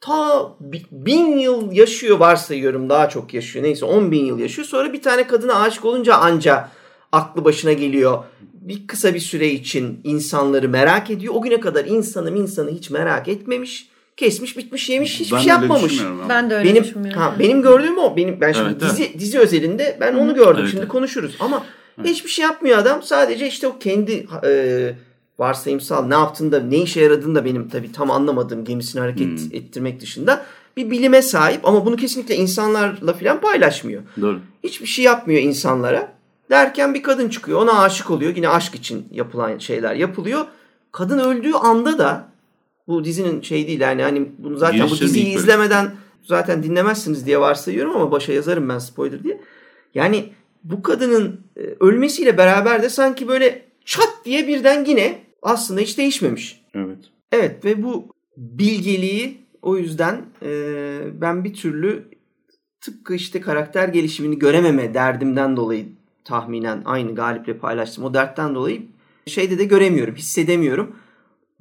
Ta bi- bin yıl yaşıyor varsayıyorum daha çok yaşıyor neyse on bin yıl yaşıyor. Sonra bir tane kadına aşık olunca anca aklı başına geliyor. bir kısa bir süre için insanları merak ediyor. O güne kadar insanım insanı hiç merak etmemiş. Kesmiş, bitmiş, yemiş, hiçbir Ben şey yapmamış. Ben de öyle Benim düşünmüyorum. ha, benim gördüğüm o. Benim ben şimdi Evet, dizi dizi özelinde ben onu gördüm. Evet, şimdi evet. konuşuruz. Ama hiçbir şey yapmıyor adam. Sadece işte o kendi e, varsayımsal ne yaptığında, ne işe yaradığını da benim tabii tam anlamadığım gemisini hareket Hmm. ettirmek dışında bir bilime sahip ama bunu kesinlikle insanlarla falan paylaşmıyor. Doğru. Hiçbir şey yapmıyor insanlara. Derken bir kadın çıkıyor. Ona aşık oluyor. Yine aşk için yapılan şeyler yapılıyor. Kadın öldüğü anda da bu dizinin şey değil yani hani bunu zaten bu Girişlerin diziyi ilk bölüm. izlemeden zaten dinlemezsiniz diye varsayıyorum ama başa yazarım ben spoiler diye. Yani bu kadının e, ölmesiyle beraber de sanki böyle çat diye birden yine aslında hiç değişmemiş. Evet. Evet ve bu bilgeliği o yüzden e, ben bir türlü tıpkı işte karakter gelişimini görememe derdimden dolayı tahminen aynı Galip'le paylaştım. O dertten dolayı şeyde de göremiyorum, hissedemiyorum.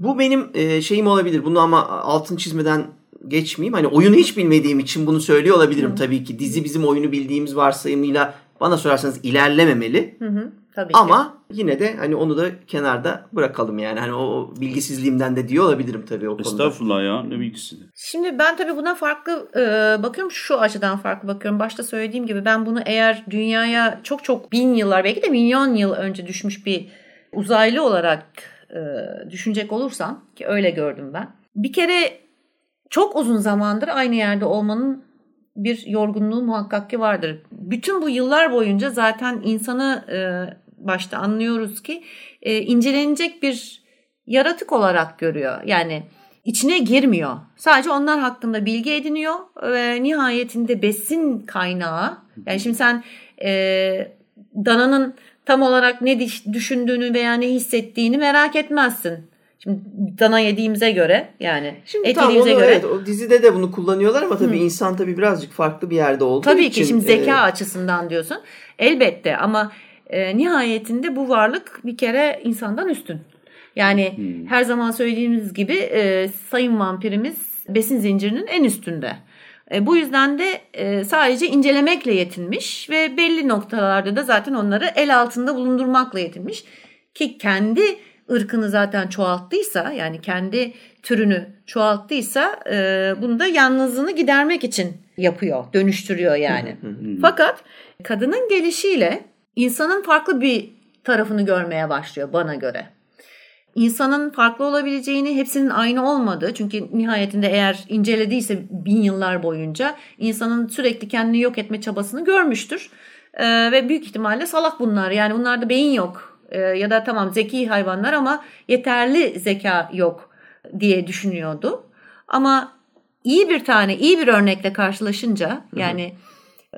Bu benim e, şeyim olabilir. Bunu ama altın çizmeden geçmeyeyim. Hani oyunu hiç bilmediğim için bunu söylüyor olabilirim tabii ki. Dizi bizim oyunu bildiğimiz varsayımıyla bana sorarsanız ilerlememeli. Hı hı, tabii ki. Ama yine de hani onu da kenarda bırakalım yani. Hani o bilgisizliğimden de diyor olabilirim tabii o konuda. Estağfurullah ya ne bilgisi. Şimdi ben tabii buna farklı e, bakıyorum şu açıdan farklı bakıyorum. Başta söylediğim gibi ben bunu eğer dünyaya çok çok bin yıllar belki de milyon yıl önce düşmüş bir uzaylı olarak e, düşünecek olursam ki öyle gördüm ben. Bir kere çok uzun zamandır aynı yerde olmanın bir yorgunluğu muhakkak ki vardır. Bütün bu yıllar boyunca zaten insanı e, başta anlıyoruz ki e, incelenecek bir yaratık olarak görüyor. Yani içine girmiyor. Sadece onlar hakkında bilgi ediniyor ve nihayetinde besin kaynağı. Yani şimdi sen e, dananın tam olarak ne düşündüğünü veya ne hissettiğini merak etmezsin. Şimdi dana yediğimize göre yani Şimdi et tamam onu yediğimize göre evet, o dizide de bunu kullanıyorlar ama tabii insan tabii birazcık farklı bir yerde olduğu Tabii için. ki şimdi zeka e, açısından diyorsun. Elbette ama e, nihayetinde bu varlık bir kere insandan üstün. Yani her zaman söylediğimiz gibi e, sayın vampirimiz besin zincirinin en üstünde. E, bu yüzden de e, sadece incelemekle yetinmiş ve belli noktalarda da zaten onları el altında bulundurmakla yetinmiş. Ki kendi ırkını zaten çoğalttıysa yani kendi türünü çoğalttıysa e, bunu da yalnızlığını gidermek için yapıyor, dönüştürüyor yani. Fakat kadının gelişiyle insanın farklı bir tarafını görmeye başlıyor bana göre. İnsanın farklı olabileceğini, hepsinin aynı olmadığı çünkü nihayetinde eğer incelediyse bin yıllar boyunca insanın sürekli kendini yok etme çabasını görmüştür. Ee, ve büyük ihtimalle salak bunlar yani bunlarda beyin yok Ee, ya da tamam zeki hayvanlar ama yeterli zeka yok diye düşünüyordu. Ama iyi bir tane iyi bir örnekle karşılaşınca yani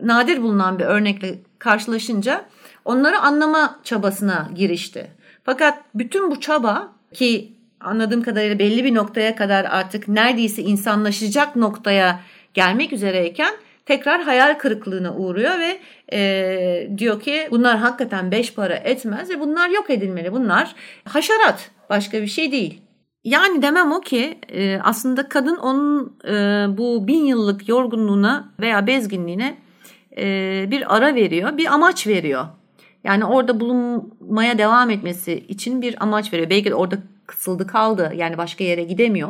nadir bulunan bir örnekle karşılaşınca onları anlama çabasına girişti. Fakat bütün bu çaba ki anladığım kadarıyla belli bir noktaya kadar artık neredeyse insanlaşacak noktaya gelmek üzereyken tekrar hayal kırıklığına uğruyor ve e, diyor ki bunlar hakikaten beş para etmez ve bunlar yok edilmeli. Bunlar haşerat başka bir şey değil. Yani demem o ki e, aslında kadın onun e, bu bin yıllık yorgunluğuna veya bezginliğine e, bir ara veriyor, bir amaç veriyor. Yani orada bulunmaya devam etmesi için bir amaç veriyor. Belki de orada kısıldı kaldı yani başka yere gidemiyor.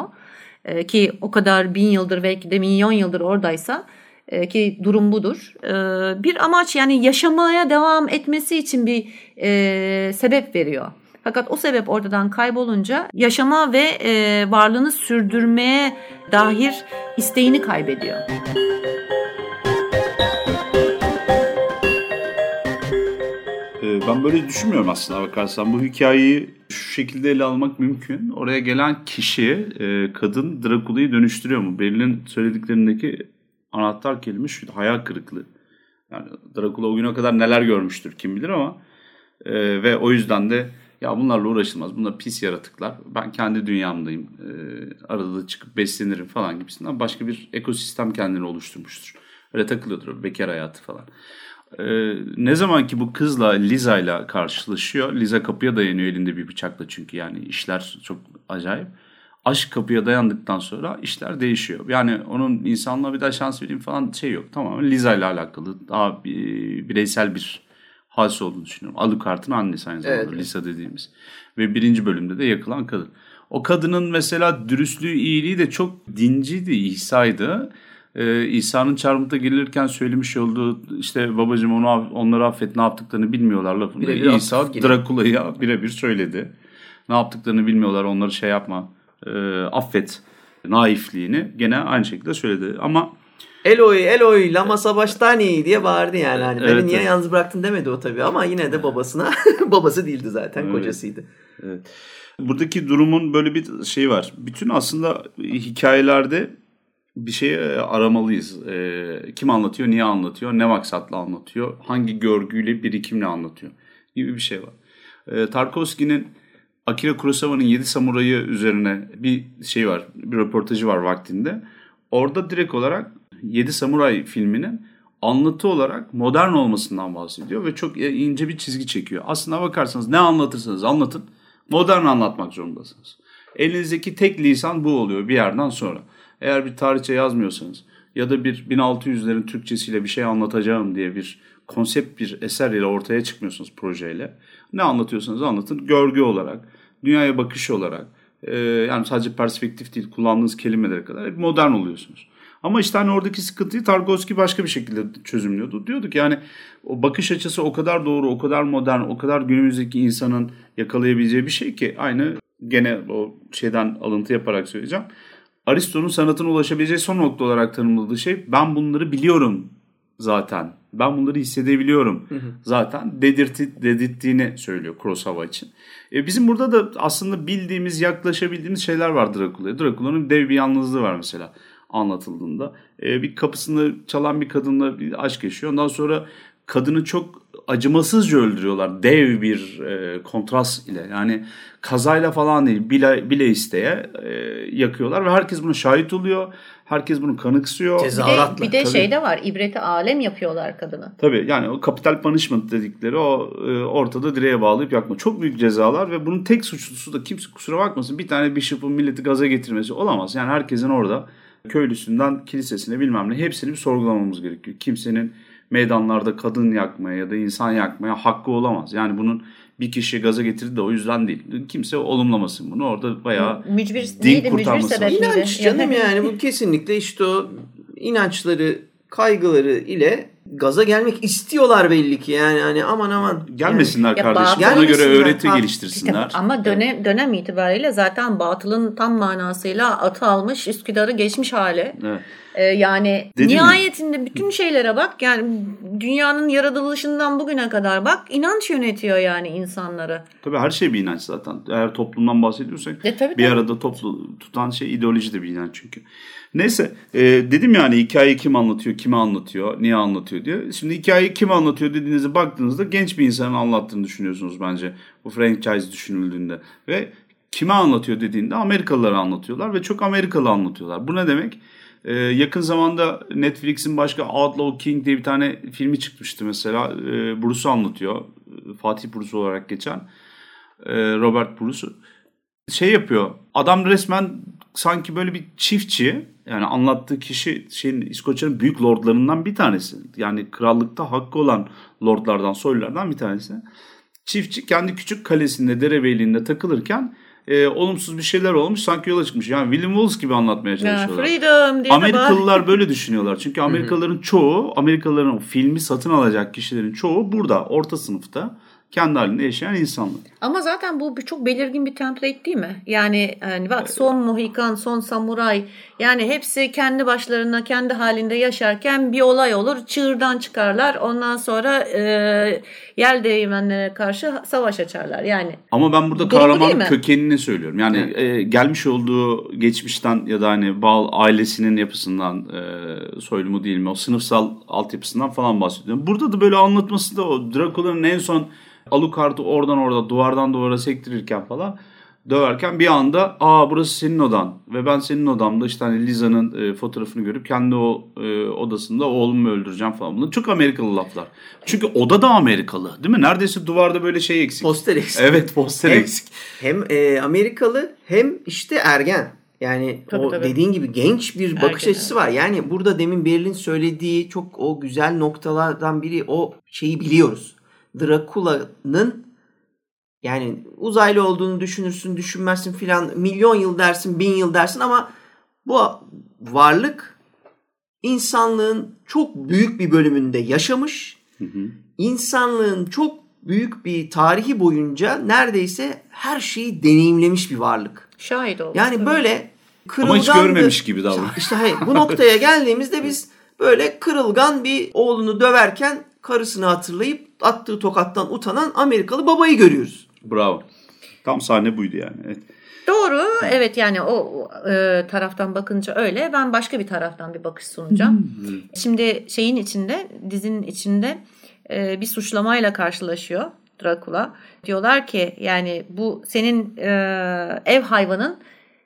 E, ki o kadar bin yıldır belki de milyon yıldır oradaysa e, ki durum budur. E, bir amaç yani yaşamaya devam etmesi için bir e, sebep veriyor. Fakat o sebep ortadan kaybolunca yaşama ve e, varlığını sürdürmeye dair isteğini kaybediyor. Ee, Ben böyle düşünmüyorum aslında bakarsan. Bu hikayeyi şu şekilde ele almak mümkün. Oraya gelen kişi, e, kadın Drakula'yı dönüştürüyor mu? Beril'in söylediklerindeki anahtar kelime şu, hayal kırıklığı. Yani Drakula o güne kadar neler görmüştür kim bilir ama e, ve o yüzden de ya bunlarla uğraşılmaz. Bunlar pis yaratıklar. Ben kendi dünyamdayım. E, arada da çıkıp beslenirim falan gibisinden başka bir ekosistem kendini oluşturmuştur. Öyle takılıyordur bekar hayatı falan. Ee, ne zaman ki bu kızla Liza ile karşılaşıyor. Liza kapıya dayanıyor elinde bir bıçakla çünkü yani işler çok acayip. Aşk kapıya dayandıktan sonra işler değişiyor. Yani onun insanlığa bir daha şans vereyim falan şey yok. Tamamen Liza ile alakalı daha bir, bireysel bir hadise olduğunu düşünüyorum. Alucard'ın annesi aynı zamanda Evet. Lisa dediğimiz. Ve birinci bölümde de yakılan kadın. O kadının mesela dürüstlüğü, iyiliği de çok dinciydi, İsa'ydı. Ee, İsa'nın çarmıhta gelirken söylemiş olduğu işte babacığım onu onları affet ne yaptıklarını bilmiyorlar lafında. Birebir İsa atıf yine. Drakula'ya birebir söyledi. Ne yaptıklarını bilmiyorlar onları şey yapma e, affet naifliğini gene aynı şekilde söyledi. Ama Eloy Eloy lama sabachthani diye bağırdı yani. Hani beni Evet, niye evet. yalnız bıraktın demedi o tabii ama yine de babasına babası değildi zaten Evet. kocasıydı. Buradaki durumun böyle bir şey var. Bütün aslında hikayelerde bir şey e, aramalıyız. E, kim anlatıyor, niye anlatıyor, ne maksatla anlatıyor, hangi görgüyle, birikimle anlatıyor gibi bir şey var. E, Tarkovski'nin Akira Kurosawa'nın Yedi Samuray'ı üzerine bir şey var, bir röportajı var vaktinde. Orada direkt olarak Yedi Samuray filminin anlatı olarak modern olmasından bahsediyor ve çok ince bir çizgi çekiyor. Aslına bakarsanız ne anlatırsanız anlatın modern anlatmak zorundasınız. Elinizdeki tek lisan bu oluyor bir yerden sonra. Eğer bir tarihçe yazmıyorsanız ya da bir 1600'lerin Türkçesiyle bir şey anlatacağım diye bir konsept bir eser ile ortaya çıkmıyorsunuz projeyle. Ne anlatıyorsanız anlatın görgü olarak, dünyaya bakış olarak e, yani sadece perspektif değil kullandığınız kelimelere kadar hep modern oluyorsunuz. Ama işte hani oradaki sıkıntıyı Tarkovski başka bir şekilde çözümlüyordu. Diyorduk yani o bakış açısı o kadar doğru, o kadar modern, o kadar günümüzdeki insanın yakalayabileceği bir şey ki aynı gene o şeyden alıntı yaparak söyleyeceğim. Aristo'nun sanatına ulaşabileceği son nokta olarak tanımladığı şey ben bunları biliyorum zaten. Ben bunları hissedebiliyorum zaten dedirti, dedirttiğini söylüyor Kurosawa için. E bizim burada da aslında bildiğimiz, yaklaşabildiğimiz şeyler var Drakula'ya. Drakula'nın dev bir yalnızlığı var mesela anlatıldığında. E, bir kapısını çalan bir kadınla bir aşk yaşıyor. Ondan sonra kadını çok acımasızca öldürüyorlar. Dev bir e, kontrast ile. Yani kazayla falan değil bile, bile isteye e, yakıyorlar ve herkes buna şahit oluyor. Herkes bunu kanıksıyor. Bir de, Tezahüratla. bir de Tabii. şey de var. ibreti alem yapıyorlar kadına. Tabii yani o capital punishment dedikleri o e, ortada direğe bağlayıp yakma. Çok büyük cezalar ve bunun tek suçlusu da kimse kusura bakmasın bir tane bishop'un milleti gaza getirmesi olamaz. Yani herkesin orada köylüsünden kilisesine bilmem ne hepsini bir sorgulamamız gerekiyor. Kimsenin meydanlarda kadın yakmaya ya da insan yakmaya hakkı olamaz. Yani bunun bir kişi gaza getirdi de o yüzden değil. Kimse olumlamasın bunu. Orada bayağı Mücbir, din neydi mücbir kurtarması miydi? İnanç canım yani bu kesinlikle işte o inançları, kaygıları ile gaza gelmek istiyorlar belli ki yani hani aman aman. gelmesinler Ya kardeşim. bazı- Ona göre öğreti Ha, geliştirsinler. Ama dönem dönem itibariyle zaten batılın tam manasıyla atı almış Üsküdar'ı geçmiş hali. Evet. Ee, yani Dedim ya. nihayetinde bütün şeylere bak yani dünyanın yaratılışından bugüne kadar bak inanç yönetiyor yani insanları. Tabii her şey bir inanç zaten. Eğer toplumdan bahsediyorsak E, tabii, bir tabii. arada toplu tutan şey ideoloji de bir inanç çünkü. Neyse e, dedim yani hikayeyi kim anlatıyor, kime anlatıyor, niye anlatıyor diye. Şimdi hikayeyi kim anlatıyor dediğinizde baktığınızda genç bir insanın anlattığını düşünüyorsunuz bence bu franchise düşünüldüğünde. Ve kime anlatıyor dediğinde Amerikalıları anlatıyorlar ve çok Amerikalı anlatıyorlar. Bu ne demek? Ee, yakın zamanda Netflix'in başka Outlaw King diye bir tane filmi çıkmıştı mesela. Ee, Bruce'u anlatıyor. Fatih Bruce olarak geçen. Ee, Robert Bruce'u. Şey yapıyor. Adam resmen sanki böyle bir çiftçi. Yani anlattığı kişi şeyin İskoçya'nın büyük lordlarından bir tanesi. Yani krallıkta hakkı olan lordlardan, soylulardan bir tanesi. Çiftçi kendi küçük kalesinde, derebeyliğinde takılırken e, olumsuz bir şeyler olmuş. Sanki yola çıkmış. Yani William Wallace gibi anlatmaya Ya, çalışıyorlar. freedom diye Amerikalılar böyle düşünüyorlar. Çünkü Amerikalıların çoğu, Amerikalıların o filmi satın alacak kişilerin çoğu burada, orta sınıfta kendi halinde yaşayan insanlar. Ama zaten bu çok belirgin bir template değil mi? Yani hani bak son Mohikan, son Samuray yani hepsi kendi başlarına kendi halinde yaşarken bir olay olur. Çığırdan çıkarlar. Ondan sonra e, yel değirmenlere karşı savaş açarlar. Yani Ama ben burada kahramanın kökenini söylüyorum. Yani e, gelmiş olduğu geçmişten ya da hani bağ ailesinin yapısından e, soylu mu değil mi o sınıfsal altyapısından falan bahsediyorum. Burada da böyle anlatması da o Drakula'nın en son Alucard'ı oradan orada duvardan duvara sektirirken falan döverken bir anda aa burası senin odan ve ben senin odamda işte hani Liza'nın e, fotoğrafını görüp kendi o e, odasında oğlumu öldüreceğim falan. Bunlar çok Amerikalı laflar. Çünkü oda da Amerikalı değil mi? Neredeyse duvarda böyle şey eksik. Poster eksik. Evet poster Hem, eksik. hem e, Amerikalı hem işte ergen. Yani Tabii, o tabii. dediğin gibi genç bir bakış açısı var. Yani burada demin Berlin söylediği çok o güzel noktalardan biri o şeyi biliyoruz. Drakula'nın yani uzaylı olduğunu düşünürsün, düşünmezsin filan milyon yıl dersin, bin yıl dersin ama bu varlık insanlığın çok büyük bir bölümünde yaşamış. Hı hı. İnsanlığın çok büyük bir tarihi boyunca neredeyse her şeyi deneyimlemiş bir varlık. Şahit olmuş. Yani böyle kırılgan Ama hiç görmemiş gibi davranıyor. İşte hayır, bu noktaya geldiğimizde biz böyle kırılgan bir oğlunu döverken karısını hatırlayıp attığı tokattan utanan Amerikalı babayı görüyoruz. Bravo. Tam sahne buydu yani. Evet. Doğru. Evet yani o e, taraftan bakınca öyle. Ben başka bir taraftan bir bakış sunacağım. Şimdi şeyin içinde, dizinin içinde e, bir suçlamayla karşılaşıyor Dracula. Diyorlar ki yani bu senin e, ev hayvanın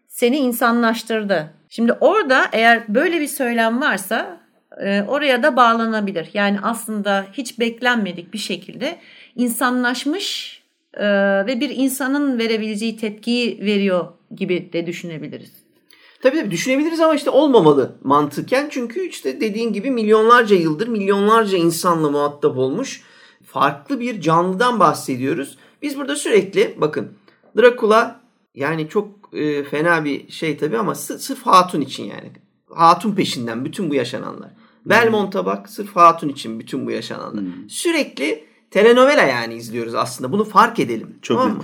seni insanlaştırdı. Şimdi orada eğer böyle bir söylem varsa e, oraya da bağlanabilir. Yani aslında hiç beklenmedik bir şekilde insanlaşmış e, ve bir insanın verebileceği tepkiyi veriyor gibi de düşünebiliriz. Tabii tabii düşünebiliriz ama işte olmamalı mantıken. Çünkü işte dediğin gibi milyonlarca yıldır milyonlarca insanla muhatap olmuş farklı bir canlıdan bahsediyoruz. Biz burada sürekli bakın Dracula yani çok e, fena bir şey tabii ama sırf hatun için yani. Hatun peşinden bütün bu yaşananlar. Hmm. Belmont'a bak sırf hatun için bütün bu yaşananlar. Hmm. Sürekli telenovela yani izliyoruz aslında. Bunu fark edelim. Çok tamam mı?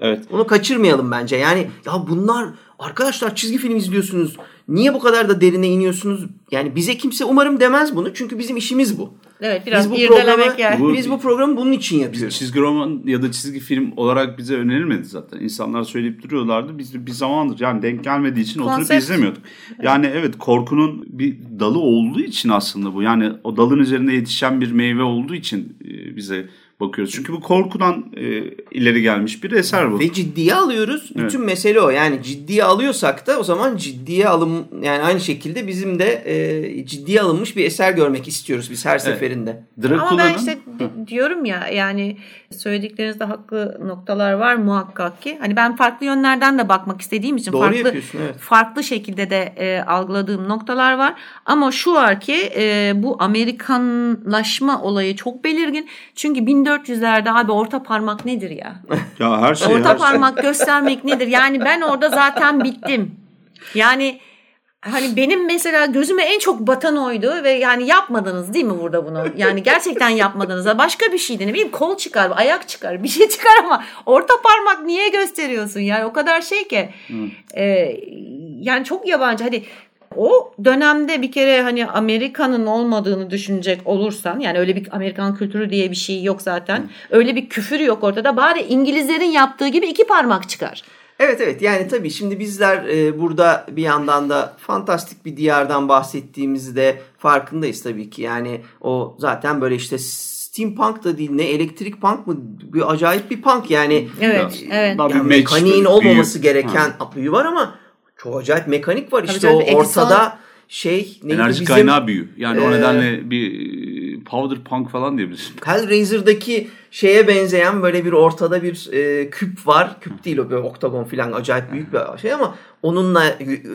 Evet. Onu kaçırmayalım bence. Yani ya bunlar arkadaşlar çizgi film izliyorsunuz. Niye bu kadar da derine iniyorsunuz? Yani bize kimse umarım demez bunu. Çünkü bizim işimiz bu. Evet biraz biz bu programı, yani. Bu, biz bu programı bunun için yapıyoruz. Çizgi roman ya da çizgi film olarak bize önerilmedi zaten. İnsanlar söyleyip duruyorlardı. Biz bir zamandır yani denk gelmediği için Konsept. oturup izlemiyorduk. Yani evet korkunun bir dalı olduğu için aslında bu. Yani o dalın üzerinde yetişen bir meyve olduğu için e, bize bakıyoruz. Çünkü bu korkudan e, ileri gelmiş bir eser bu. Ve ciddiye alıyoruz. Evet. Bütün mesele o. Yani ciddiye alıyorsak da o zaman ciddiye alım yani aynı şekilde bizim de e, ciddiye alınmış bir eser görmek istiyoruz biz her evet. seferinde. Ama ben işte diyorum ya yani söylediklerinizde haklı noktalar var muhakkak ki. Hani ben farklı yönlerden de bakmak istediğim için Doğru farklı evet. farklı şekilde de e, algıladığım noktalar var. Ama şu var ki e, bu Amerikanlaşma olayı çok belirgin. Çünkü 1400'lerde abi orta parmak nedir ya? ya her şey. Orta her şey. parmak şey. göstermek nedir? Yani ben orada zaten bittim. Yani hani benim mesela gözüme en çok batan oydu ve yani yapmadınız değil mi burada bunu? Yani gerçekten yapmadınız. Başka bir şeydi ne bileyim kol çıkar, ayak çıkar, bir şey çıkar ama orta parmak niye gösteriyorsun? Yani o kadar şey ki. E, yani çok yabancı. Hadi o dönemde bir kere hani Amerika'nın olmadığını düşünecek olursan yani öyle bir Amerikan kültürü diye bir şey yok zaten. Öyle bir küfür yok ortada. Bari İngilizlerin yaptığı gibi iki parmak çıkar. Evet evet yani tabii şimdi bizler e, burada bir yandan da fantastik bir diyardan bahsettiğimizde farkındayız tabii ki. Yani o zaten böyle işte steampunk da değil ne elektrik punk mı bir acayip bir punk yani. Evet evet. Yani mekaniğin olmaması büyü. gereken ha. var ama çok acayip mekanik var işte o ortada şey neydi enerji bizim, kaynağı büyü. Yani e, o nedenle bir powder punk falan diyebilirsin. Hellraiser'daki şeye benzeyen böyle bir ortada bir e, küp var. Küp değil o böyle oktagon falan acayip büyük bir şey ama onunla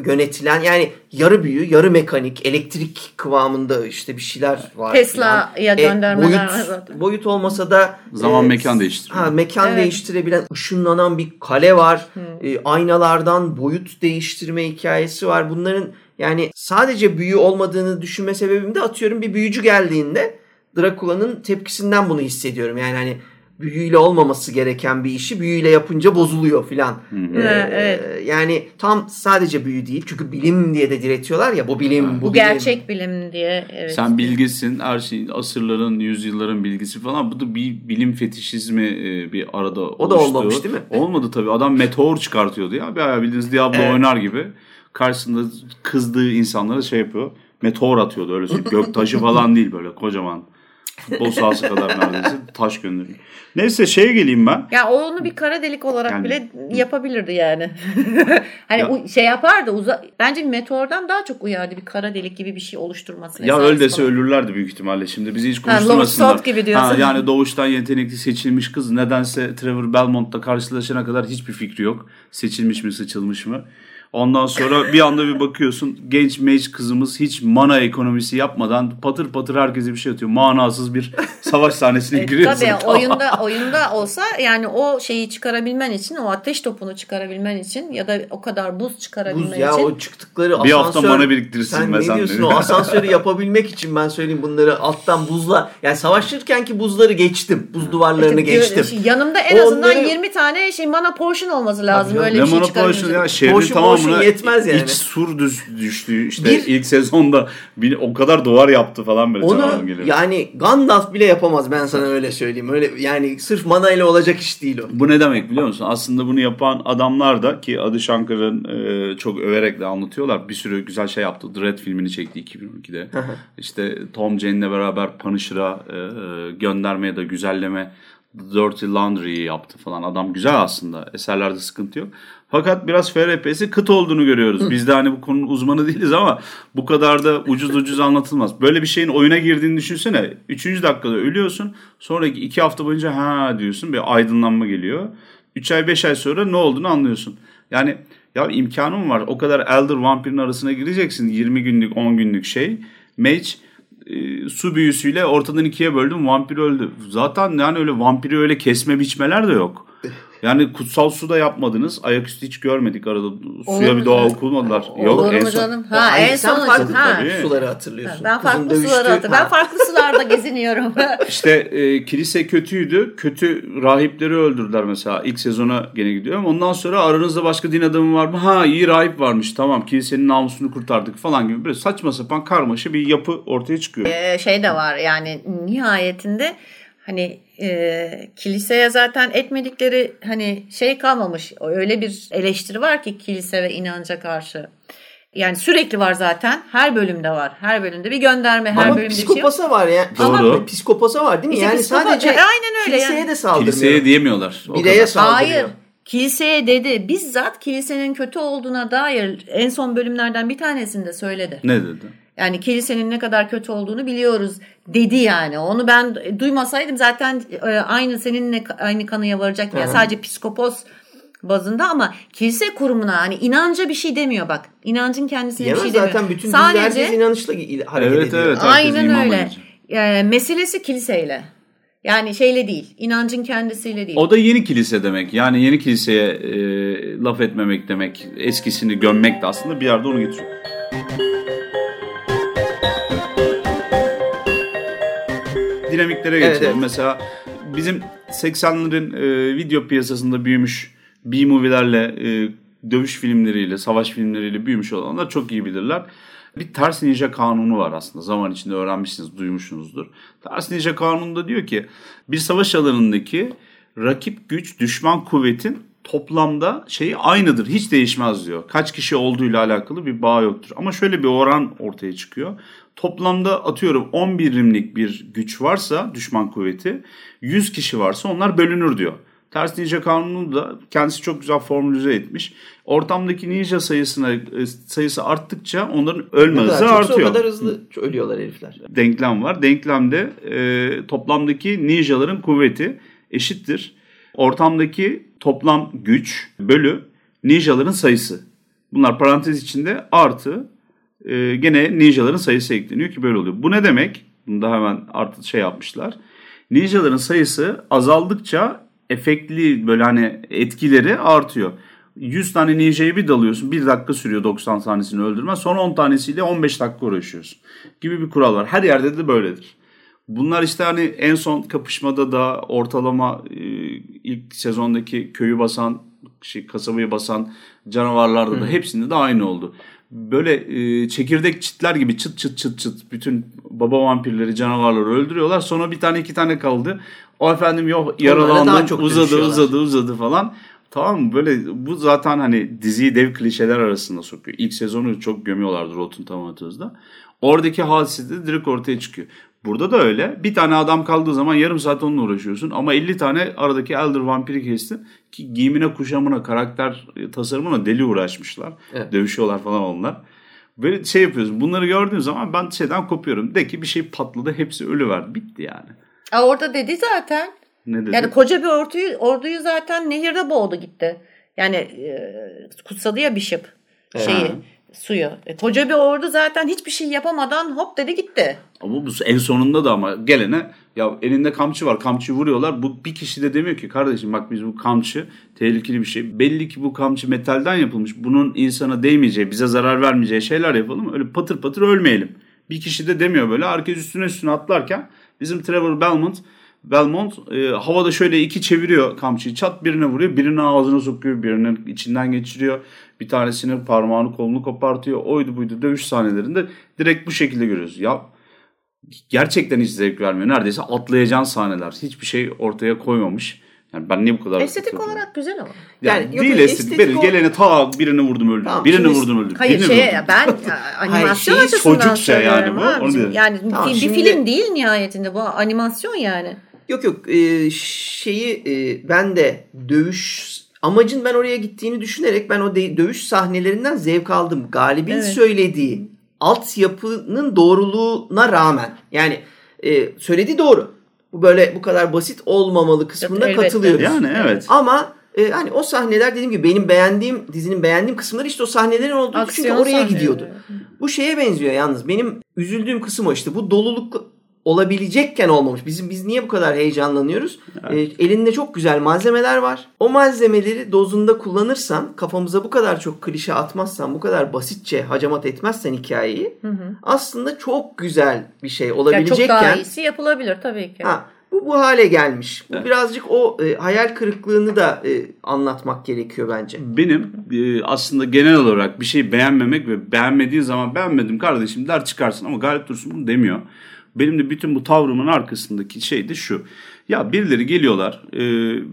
yönetilen yani yarı büyü, yarı mekanik, elektrik kıvamında işte bir şeyler var. Tesla'ya e, göndermeler boyut, var zaten. Boyut olmasa da zaman e, mekan değiştiriyor. Ha, mekan evet. değiştirebilen, ışınlanan bir kale var. Hmm. E, aynalardan boyut değiştirme hikayesi var. Bunların yani sadece büyü olmadığını düşünme sebebim de atıyorum bir büyücü geldiğinde Drakula'nın tepkisinden bunu hissediyorum. Yani hani büyüyle olmaması gereken bir işi büyüyle yapınca bozuluyor filan. Ee, evet. Yani tam sadece büyü değil. Çünkü bilim diye de diretiyorlar ya bu bilim bu, bu bilim. gerçek bilim diye. Evet. Sen bilgisin her şey asırların yüzyılların bilgisi falan. Bu da bir bilim fetişizmi e, bir arada o oluştu. O da olmamış değil mi? Olmadı tabii. Adam meteor çıkartıyordu ya. Bir bildiğiniz Diablo evet. oynar gibi. Karşısında kızdığı insanlara şey yapıyor. Meteor atıyordu öyle söyleyeyim. Göktaşı falan değil böyle kocaman Futbol sahası kadar neredeyse taş gönderiyor. Neyse şeye geleyim ben. Ya onu bir kara delik olarak yani, bile yapabilirdi yani. hani ya, şey yapardı. Uza, bence meteordan daha çok uyardı bir kara delik gibi bir şey oluşturması. Ya öyle dese ölürlerdi büyük ihtimalle. Şimdi bizi hiç konuşturmasınlar. Ha, gibi diyorsun. Ha, yani doğuştan yetenekli seçilmiş kız nedense Trevor Belmont'la karşılaşana kadar hiçbir fikri yok. Seçilmiş mi seçilmiş mi? Ondan sonra bir anda bir bakıyorsun genç mage kızımız hiç mana ekonomisi yapmadan patır patır herkese bir şey atıyor. Manasız bir savaş sahnesine E, giriyorsun. tabii oyunda oyunda olsa yani o şeyi çıkarabilmen için o ateş topunu çıkarabilmen için ya da o kadar buz çıkarabilmen Buz ya için o çıktıkları Bir asansör. hafta mana biriktirirsin Sen ne diyorsun o asansörü yapabilmek için ben söyleyeyim bunları alttan buzla. Yani savaşırken ki buzları geçtim. Buz duvarlarını gö- geçtim. Yanımda en azından Onları- 20 tane şey mana portion olması lazım. Tabii Öyle Ne bir şey mana potion ya şehrin Potion potion yetmez yani. iç sur düz, düştü. İşte Bir- ilk sezonda bir, o kadar duvar yaptı falan böyle. Onu yani Gandalf bile yapamaz ben sana öyle söyleyeyim. Öyle yani sırf mana ile olacak iş değil o. Bu ne demek biliyor musun? Aslında bunu yapan adamlar da ki Adı Şankar'ın e, çok överek de anlatıyorlar. Bir sürü güzel şey yaptı. Dread filmini çekti 2012'de. işte Tom Jane'le beraber Punisher'a e, e, gönderme ya da güzelleme Dirty Laundry'yi yaptı falan. Adam güzel aslında. Eserlerde sıkıntı yok. Fakat biraz FRP'si kıt olduğunu görüyoruz. Biz de hani bu konunun uzmanı değiliz ama bu kadar da ucuz ucuz anlatılmaz. Böyle bir şeyin oyuna girdiğini düşünsene. Üçüncü dakikada ölüyorsun. Sonraki iki hafta boyunca ha diyorsun. Bir aydınlanma geliyor. 3 ay 5 ay sonra ne olduğunu anlıyorsun. Yani ya imkanım var. O kadar Elder Vampir'in arasına gireceksin. 20 günlük 10 günlük şey. Mage e, su büyüsüyle ortadan ikiye böldüm vampir öldü. Zaten yani öyle vampiri öyle kesme biçmeler de yok. Yani kutsal su da yapmadınız. Ayaküstü hiç görmedik arada. Suya Olur bir doğa okulmadılar. Olur en mu son- canım? Ha aynı- en sen son farklı. Ha. suları hatırlıyorsun. Ben farklı Kızın suları hatırlıyorum. Ben farklı sularda geziniyorum. İşte e, kilise kötüydü. Kötü rahipleri öldürdüler mesela. İlk sezona gene gidiyorum. Ondan sonra aranızda başka din adamı var mı? Ha iyi rahip varmış. Tamam kilisenin namusunu kurtardık falan gibi böyle saçma sapan karmaşa bir yapı ortaya çıkıyor. Ee, şey de var yani nihayetinde hani e, kiliseye zaten etmedikleri hani şey kalmamış. Öyle bir eleştiri var ki kilise ve inanca karşı. Yani sürekli var zaten. Her bölümde var. Her bölümde bir gönderme, her Ama bölümde bir şey psikopasa var ya. Doğru. Ama psikopasa var değil mi? İşte yani psikopa- sadece E, aynen öyle kiliseye yani. de saldırmıyor. Kiliseye diyemiyorlar. O Bireye kadar. saldırıyor. Hayır. Kiliseye dedi. Bizzat kilisenin kötü olduğuna dair en son bölümlerden bir tanesinde söyledi. Ne dedi? Yani kilisenin ne kadar kötü olduğunu biliyoruz dedi yani. Onu ben duymasaydım zaten e, aynı seninle aynı kanıya varacak ya. Sadece psikopos bazında ama kilise kurumuna hani inanca bir şey demiyor bak. İnancın kendisine bir Yemez şey demiyor. zaten bütün Sadece inanışla il- hareket Evet ediyor. evet. aynen öyle. E, meselesi kiliseyle. Yani şeyle değil. inancın kendisiyle değil. O da yeni kilise demek. Yani yeni kiliseye e, laf etmemek demek. Eskisini gömmek de aslında bir yerde onu getiriyor. Dinamiklere Evet, geçelim. evet. Mesela bizim 80'lerin e, video piyasasında büyümüş B-movie'lerle, e, dövüş filmleriyle, savaş filmleriyle büyümüş olanlar çok iyi bilirler. Bir ters ninja kanunu var aslında. Zaman içinde öğrenmişsiniz, duymuşsunuzdur. Ters ninja kanununda diyor ki bir savaş alanındaki rakip güç, düşman kuvvetin toplamda şeyi aynıdır. Hiç değişmez diyor. Kaç kişi olduğuyla alakalı bir bağ yoktur. Ama şöyle bir oran ortaya çıkıyor. Toplamda atıyorum 10 birimlik bir güç varsa düşman kuvveti 100 kişi varsa onlar bölünür diyor. Ters ninja kanunu da kendisi çok güzel formülize etmiş. Ortamdaki ninja sayısına e, sayısı arttıkça onların ölme hızı çoksa artıyor. o kadar hızlı ölüyorlar herifler. Denklem var. Denklemde e, toplamdaki ninjaların kuvveti eşittir. Ortamdaki toplam güç bölü ninjaların sayısı. Bunlar parantez içinde artı e, gene ninjaların sayısı ekleniyor ki böyle oluyor. Bu ne demek? Bunu da hemen artı şey yapmışlar. Ninjaların sayısı azaldıkça efektli böyle hani etkileri artıyor. 100 tane ninja'yı bir dalıyorsun. 1 dakika sürüyor 90 tanesini öldürme. Sonra 10 tanesiyle 15 dakika uğraşıyorsun. Gibi bir kural var. Her yerde de böyledir. Bunlar işte hani en son kapışmada da ortalama e, ilk sezondaki köyü basan, şey, kasabayı basan canavarlarda da hepsinde de aynı oldu. Böyle e, çekirdek çitler gibi çıt çıt çıt çıt bütün baba vampirleri canavarları öldürüyorlar. Sonra bir tane iki tane kaldı. O efendim yok yaralandı çok uzadı uzadı uzadı falan. Tamam mı? Böyle bu zaten hani diziyi dev klişeler arasında sokuyor. İlk sezonu çok gömüyorlardı Rotten Tomatoes'da. Oradaki hadise de direkt ortaya çıkıyor. Burada da öyle. Bir tane adam kaldığı zaman yarım saat onunla uğraşıyorsun. Ama 50 tane aradaki Elder vampiri kestin. Ki giyimine, kuşamına, karakter tasarımına deli uğraşmışlar. Evet. Dövüşüyorlar falan onlar. Böyle şey yapıyorsun. Bunları gördüğün zaman ben şeyden kopuyorum. De ki bir şey patladı. Hepsi ölüverdi. Bitti yani. Aa, orada dedi zaten. Ne dedi? Yani koca bir orduyu, orduyu zaten nehirde boğdu gitti. Yani e, kutsadı ya Bishop. şeyi, Ha. suyu. E, koca bir ordu zaten hiçbir şey yapamadan hop dedi gitti. Ama bu en sonunda da ama gelene ya elinde kamçı var kamçıyı vuruyorlar. Bu bir kişi de demiyor ki kardeşim bak biz bu kamçı tehlikeli bir şey. Belli ki bu kamçı metalden yapılmış. Bunun insana değmeyeceği bize zarar vermeyeceği şeyler yapalım. Öyle patır patır ölmeyelim. Bir kişi de demiyor böyle. Herkes üstüne üstüne atlarken bizim Trevor Belmont Belmont e, havada şöyle iki çeviriyor kamçıyı. Çat birine vuruyor. Birini ağzına sokuyor. Birinin içinden geçiriyor. Bir tanesinin parmağını kolunu kopartıyor. Oydu buydu dövüş sahnelerinde direkt bu şekilde görüyoruz. Ya gerçekten hiç zevk vermiyor. Neredeyse atlayacağın sahneler. Hiçbir şey ortaya koymamış. Yani ben niye bu kadar... Estetik olarak güzel ama. Yani, Yani yok, değil estetik. estetik Benim geleni ta birini vurdum öldürdüm. Tamam, birini şimdi- vurdum öldürdüm. Hayır birini şey vurdum. ben animasyon şey açısından çocukça yani bu, onu diyorum. Yani Tamam, bir şimdi- film değil nihayetinde bu animasyon yani. Yok yok e, şeyi e, ben de dövüş amacın ben oraya gittiğini düşünerek ben o de- dövüş sahnelerinden zevk aldım. Galibin Evet. söylediği altyapının doğruluğuna rağmen yani e, söylediği doğru. Bu böyle bu kadar basit olmamalı kısmına Elbette. katılıyoruz. Yani evet. Ama e, hani o sahneler dediğim gibi benim beğendiğim dizinin beğendiğim kısımları işte o sahnelerin olduğu çünkü Aksiyon oraya sahneleri. gidiyordu. Bu şeye benziyor yalnız. Benim üzüldüğüm kısım o işte. Bu doluluk olabilecekken olmamış. Bizim biz niye bu kadar heyecanlanıyoruz? Ee, elinde çok güzel malzemeler var. O malzemeleri dozunda kullanırsan, kafamıza bu kadar çok klişe atmazsan, bu kadar basitçe hacamat etmezsen hikayeyi aslında çok güzel bir şey Yani çok olabilecekken daha iyisi yapılabilir tabii ki. Ha, bu bu hale gelmiş. Bu Evet. birazcık o e, hayal kırıklığını da e, anlatmak gerekiyor bence. Benim e, aslında genel olarak bir şeyi beğenmemek ve beğenmediği zaman beğenmedim kardeşim der çıkarsın ama Galip Dursun bunu demiyor. Benim de bütün bu tavrımın arkasındaki şey de şu. Ya birileri geliyorlar e,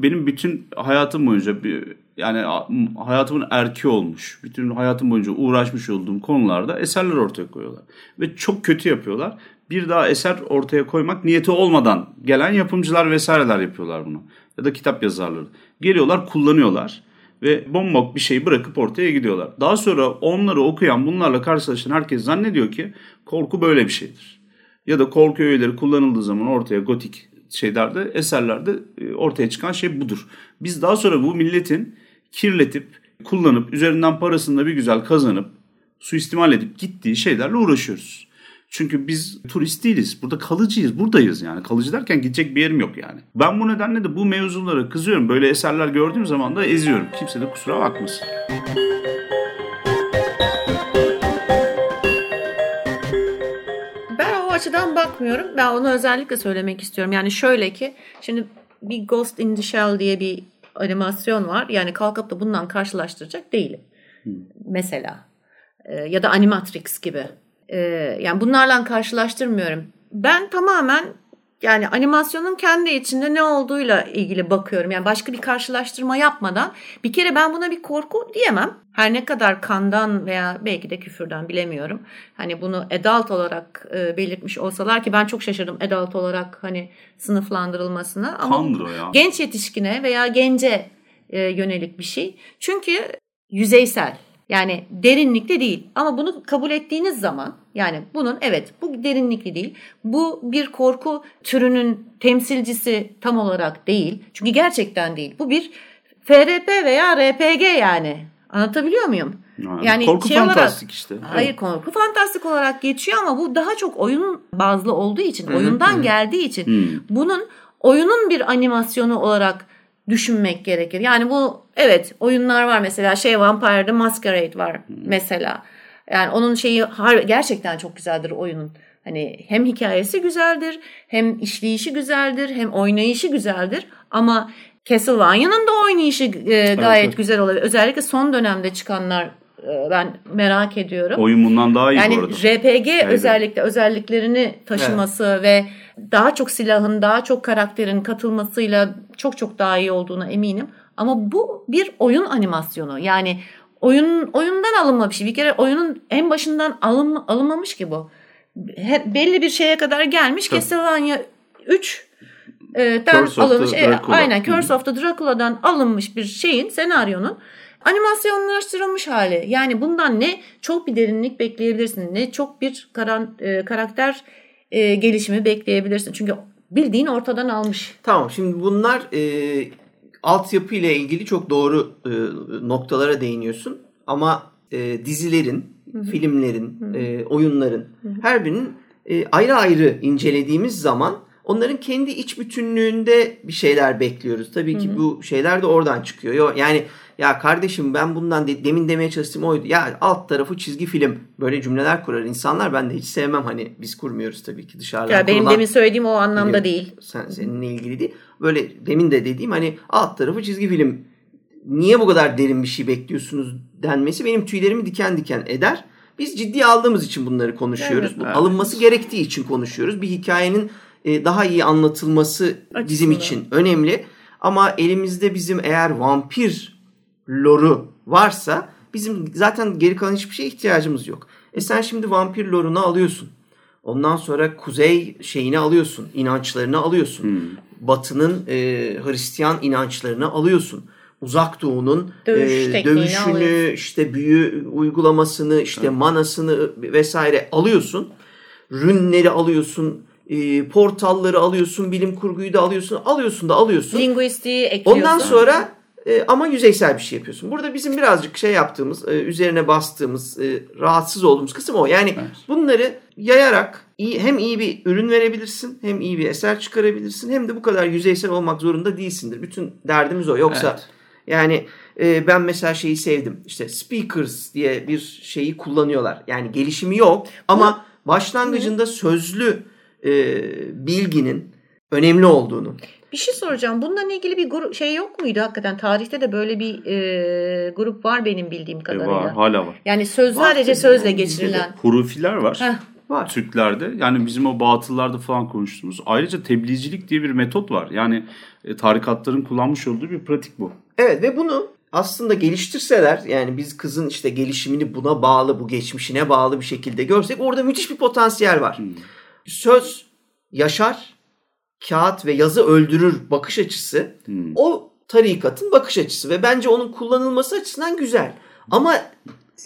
benim bütün hayatım boyunca bir yani hayatımın erki olmuş. Bütün hayatım boyunca uğraşmış olduğum konularda eserler ortaya koyuyorlar. Ve çok kötü yapıyorlar. Bir daha eser ortaya koymak niyeti olmadan gelen yapımcılar vesaireler yapıyorlar bunu. Ya da kitap yazarları. Geliyorlar kullanıyorlar ve bombok bir şey bırakıp ortaya gidiyorlar. Daha sonra onları okuyan, bunlarla karşılaşan herkes zannediyor ki korku böyle bir şeydir. Ya da korku öğeleri kullanıldığı zaman ortaya gotik şeylerde, eserlerde e, ortaya çıkan şey budur. Biz daha sonra bu milletin kirletip, kullanıp, üzerinden parasını da bir güzel kazanıp, suistimal edip gittiği şeylerle uğraşıyoruz. Çünkü biz turist değiliz. Burada kalıcıyız. Buradayız yani. Kalıcı derken gidecek bir yerim yok yani. Ben bu nedenle de bu mevzulara kızıyorum. Böyle eserler gördüğüm zaman da eziyorum. Kimse de kusura bakmasın. Açıdan bakmıyorum. Ben onu özellikle söylemek istiyorum. Yani şöyle ki şimdi bir Ghost in the Shell diye bir animasyon var. Yani kalkıp da bundan karşılaştıracak değilim. Mesela. Ee, ya da Animatrix gibi. Ee, yani bunlarla karşılaştırmıyorum. Ben tamamen yani animasyonun kendi içinde ne olduğuyla ilgili bakıyorum. Yani başka bir karşılaştırma yapmadan bir kere ben buna bir korku diyemem. Her ne kadar kandan veya belki de küfürden bilemiyorum. Hani bunu adult olarak e, belirtmiş olsalar ki ben çok şaşırdım adult olarak hani sınıflandırılmasına. Ama Kandır ya. genç yetişkine veya gence e, yönelik bir şey. Çünkü yüzeysel. Yani derinlikte değil. Ama bunu kabul ettiğiniz zaman yani bunun evet bu derinlikli değil. Bu bir korku türünün temsilcisi tam olarak değil. Çünkü gerçekten değil. Bu bir FRP veya RPG yani. Anlatabiliyor muyum? Yani korku şey olarak- fantastik işte. Hayır korku fantastik olarak geçiyor ama bu daha çok oyun bazlı olduğu için, oyundan geldiği için Hmm. bunun oyunun bir animasyonu olarak düşünmek gerekir. Yani bu evet oyunlar var mesela şey Vampire the Masquerade var mesela. Yani onun şeyi gerçekten çok güzeldir oyunun. Hani hem hikayesi güzeldir, hem işleyişi güzeldir, hem oynayışı güzeldir ama Castlevania'nın da oynayışı e, gayet evet. güzel olabilir. Özellikle son dönemde çıkanlar e, ben merak ediyorum. Oyun bundan daha iyi Yani bu arada. RPG özellikle özelliklerini taşıması ve daha çok silahın, daha çok karakterin katılmasıyla çok çok daha iyi olduğuna eminim. Ama bu bir oyun animasyonu. Yani oyun oyundan alınma bir şey. Bir kere oyunun en başından alın, alınmamış ki bu. Hep belli bir şeye kadar gelmiş. Tabii. Castlevania 3 e, ten Curse of the alınmış. Dracula. aynen. Curse of the Dracula'dan alınmış bir şeyin, senaryonun animasyonlaştırılmış hali. Yani bundan ne çok bir derinlik bekleyebilirsin, ne çok bir karan, e, karakter e, gelişimi bekleyebilirsin. Çünkü bildiğin ortadan almış. Tamam şimdi bunlar e, altyapı ile ilgili çok doğru e, noktalara değiniyorsun. Ama e, dizilerin, filmlerin, e, oyunların her birinin e, ayrı ayrı incelediğimiz zaman onların kendi iç bütünlüğünde bir şeyler bekliyoruz. Tabii ki bu şeyler de oradan çıkıyor. Yo- Yani ya kardeşim ben bundan de- demin demeye çalıştığım oydu. Ya alt tarafı çizgi film. Böyle cümleler kurar insanlar. Ben de hiç sevmem hani biz kurmuyoruz tabii ki dışarıdan. Ya benim kurulan- demin söylediğim o anlamda değil. sen seninle ilgili değil. Böyle demin de dediğim hani alt tarafı çizgi film. Niye bu kadar derin bir şey bekliyorsunuz denmesi benim tüylerimi diken diken eder. Biz ciddiye aldığımız için bunları konuşuyoruz. Evet. Evet. alınması gerektiği için konuşuyoruz. Bir hikayenin e, daha iyi anlatılması bizim Açısından. için önemli. Ama elimizde bizim eğer vampir lore'u varsa bizim zaten geri kalan hiçbir şeye ihtiyacımız yok. E sen şimdi vampir lore'unu alıyorsun. Ondan sonra kuzey şeyini alıyorsun. inançlarını alıyorsun. Batının e, Hristiyan inançlarını alıyorsun. Uzak Doğu'nun Dövüş e, dövüşünü, alıyorsun. işte büyü uygulamasını, işte manasını vesaire alıyorsun. Rünleri alıyorsun, e, portalları alıyorsun, bilim kurguyu da alıyorsun. Alıyorsun da alıyorsun. Linguistiği ekliyorsun. Ondan sonra e, ama yüzeysel bir şey yapıyorsun. Burada bizim birazcık şey yaptığımız, e, üzerine bastığımız, e, rahatsız olduğumuz kısım o. Yani Evet. bunları yayarak iyi, hem iyi bir ürün verebilirsin, hem iyi bir eser çıkarabilirsin, hem de bu kadar yüzeysel olmak zorunda değilsindir. Bütün derdimiz o. Yoksa Evet. yani e, ben mesela şeyi sevdim. İşte speakers diye bir şeyi kullanıyorlar. Yani gelişimi yok ama başlangıcında sözlü e, bilginin önemli olduğunu. Bir şey soracağım. Bununla ilgili bir grup şey yok muydu hakikaten? Tarihte de böyle bir e, grup var benim bildiğim E, kadarıyla. var, hala var. Yani söz Var sadece sözle Yani geçirilen. Hurufiler var. Heh. Var. Türklerde yani bizim o batıllarda falan konuştuğumuz ayrıca tebliğcilik diye bir metot var. Yani e, tarikatların kullanmış olduğu bir pratik bu. Evet ve bunu aslında geliştirseler yani biz kızın işte gelişimini buna bağlı bu geçmişine bağlı bir şekilde görsek orada müthiş bir potansiyel var. Söz yaşar, kağıt ve yazı öldürür bakış açısı Hmm. o tarikatın bakış açısı ve bence onun kullanılması açısından güzel. Ama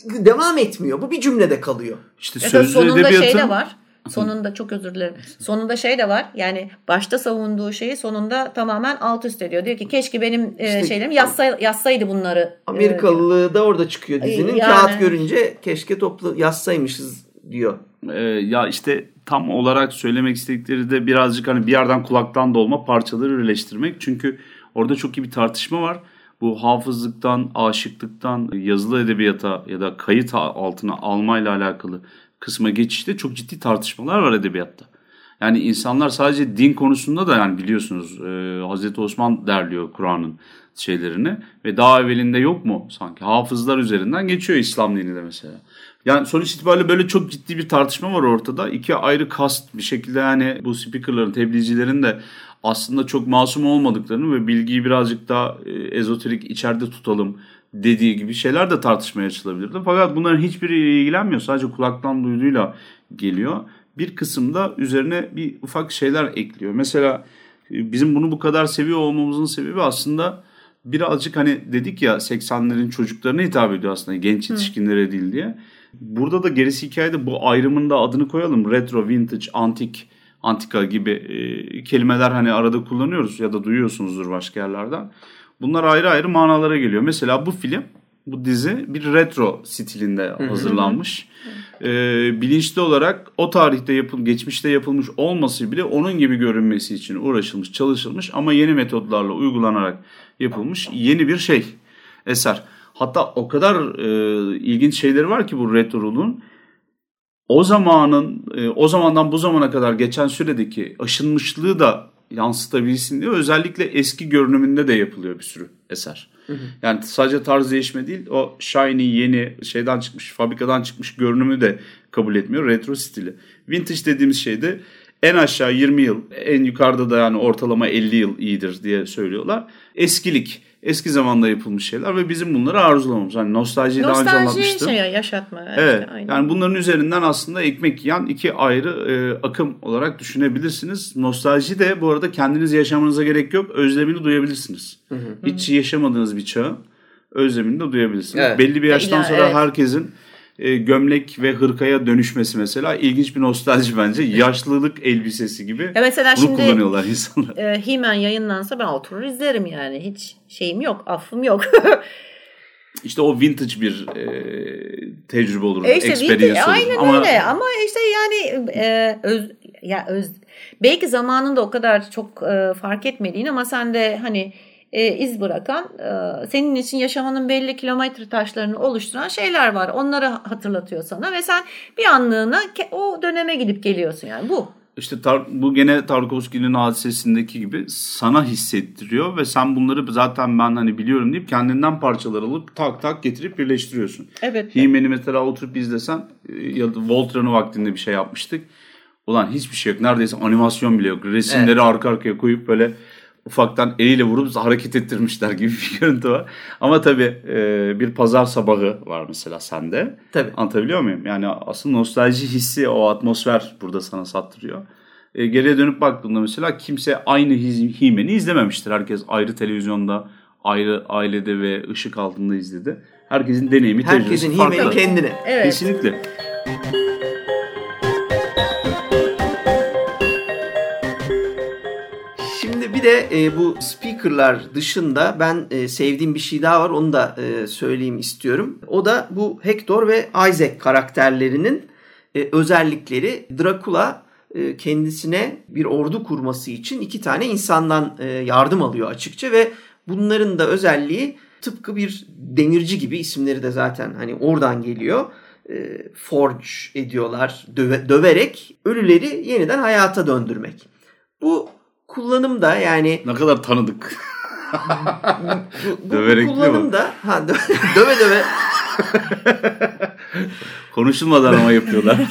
devam etmiyor. Bu bir cümlede kalıyor. İşte sözlü sonunda edebiyatın şey de var. Sonunda çok özür dilerim. Sonunda şey de var. Yani başta savunduğu şeyi sonunda tamamen alt üst ediyor. Diyor ki keşke benim e, İşte- şeylerim yazsay, yazsaydı bunları. e, Amerikalılığı da orada çıkıyor dizinin. Yani. Kağıt görünce keşke toplu yazsaymışız diyor. Ee, ya işte tam olarak söylemek istedikleri de birazcık hani bir yerden kulaktan dolma parçaları birleştirmek. Çünkü orada çok iyi bir tartışma var. Bu hafızlıktan, aşıklıktan yazılı edebiyata ya da kayıt altına almayla alakalı kısma geçişte çok ciddi tartışmalar var edebiyatta. Yani insanlar sadece din konusunda da yani biliyorsunuz e, Hazreti Osman derliyor Kur'an'ın şeylerini ve daha evvelinde yok mu sanki hafızlar üzerinden geçiyor İslam dini de mesela. Yani sonuç itibariyle böyle çok ciddi bir tartışma var ortada. İki ayrı kast bir şekilde yani bu speakerların, tebliğcilerin de aslında çok masum olmadıklarını ve bilgiyi birazcık daha e, ezoterik içeride tutalım dediği gibi şeyler de tartışmaya açılabilirdi. Fakat bunların hiçbiriyle ilgilenmiyor. Sadece kulaktan duyduğuyla geliyor. Bir kısımda üzerine bir ufak şeyler ekliyor. Mesela e, bizim bunu bu kadar seviyor olmamızın sebebi aslında birazcık hani dedik ya 80'lerin çocuklarına hitap ediyor aslında genç yetişkinlere değil diye. Burada da gerisi hikayede bu ayrımın da adını koyalım. Retro, vintage, antik, antika gibi e, kelimeler hani arada kullanıyoruz ya da duyuyorsunuzdur başka yerlerden. Bunlar ayrı ayrı manalara geliyor. Mesela bu film, bu dizi bir retro stilinde hazırlanmış. E, bilinçli olarak o tarihte yapıl, geçmişte yapılmış olması bile onun gibi görünmesi için uğraşılmış, çalışılmış ama yeni metotlarla uygulanarak yapılmış yeni bir şey, eser. Hatta o kadar e, ilginç şeyleri var ki bu retroluğun. O zamanın, e, o zamandan bu zamana kadar geçen süredeki aşınmışlığı da yansıtabilsin diye özellikle eski görünümünde de yapılıyor bir sürü eser. Yani sadece tarz değişme değil, o shiny yeni şeyden çıkmış, fabrikadan çıkmış görünümü de kabul etmiyor. Retro stili. Vintage dediğimiz şey de en aşağı 20 yıl, en yukarıda da yani ortalama 50 yıl iyidir diye söylüyorlar. Eskilik, eski zamanda yapılmış şeyler ve bizim bunları arzulamamız. Hani nostaljiyi daha önce Nostalji anlatmıştım. şey yaşatma. Evet. işte, aynen. yani bunların üzerinden aslında ekmek yiyen iki ayrı e, akım olarak düşünebilirsiniz. Nostalji de bu arada kendiniz yaşamanıza gerek yok. Özlemini duyabilirsiniz. Hiç yaşamadığınız bir çağın özlemini de duyabilirsiniz. Evet. Belli bir yaştan İlla- sonra evet. herkesin e, gömlek ve hırkaya dönüşmesi mesela ilginç bir nostalji bence. Yaşlılık elbisesi gibi. Ya mesela Bunu şimdi kullanıyorlar insanlar. e, He-Man yayınlansa ben oturur izlerim yani. Hiç şeyim yok, affım yok. İşte o vintage bir e, tecrübe olur. E işte experience vintage, olur. aynen Ama öyle ama işte yani e, öz, ya öz, belki zamanında o kadar çok e, fark etmediğin ama sen de hani e, iz bırakan e, senin için yaşamanın belli kilometre taşlarını oluşturan şeyler var. Onları hatırlatıyor sana ve sen bir anlığına o döneme gidip geliyorsun yani bu. İşte tar- bu gene Tarkovski'nin hadisesindeki gibi sana hissettiriyor ve sen bunları zaten ben hani biliyorum deyip kendinden parçalar alıp tak tak getirip birleştiriyorsun. Evet. He-Man'i mesela oturup izlesen e, ya da Voltron'u vaktinde bir şey yapmıştık. Ulan hiçbir şey yok. Neredeyse animasyon bile yok. Resimleri arka arkaya koyup böyle ufaktan eliyle vurup hareket ettirmişler gibi bir görüntü var. Ama tabii e, bir pazar sabahı var mesela sende. Tabii. Anlatabiliyor muyum? Yani asıl nostalji hissi o atmosfer burada sana sattırıyor. E, geriye dönüp baktığında mesela kimse aynı He-Man'i izlememiştir. Herkes ayrı televizyonda, ayrı ailede ve ışık altında izledi. Herkesin deneyimi, tecrübesi Herkesin farklı. He-Man'i kendine. Evet. Kesinlikle. De e, bu speakerlar dışında ben e, sevdiğim bir şey daha var. Onu da e, söyleyeyim istiyorum. O da bu Hector ve Isaac karakterlerinin e, özellikleri. Dracula e, kendisine bir ordu kurması için iki tane insandan e, yardım alıyor açıkça ve bunların da özelliği tıpkı bir demirci gibi isimleri de zaten hani oradan geliyor. E, forge ediyorlar döve- döverek ölüleri yeniden hayata döndürmek. Bu kullanım da yani Ne kadar tanıdık. bu, bu Döverek değil kullanım da ha, dö- döve döve Konuşulmadan ama yapıyorlar.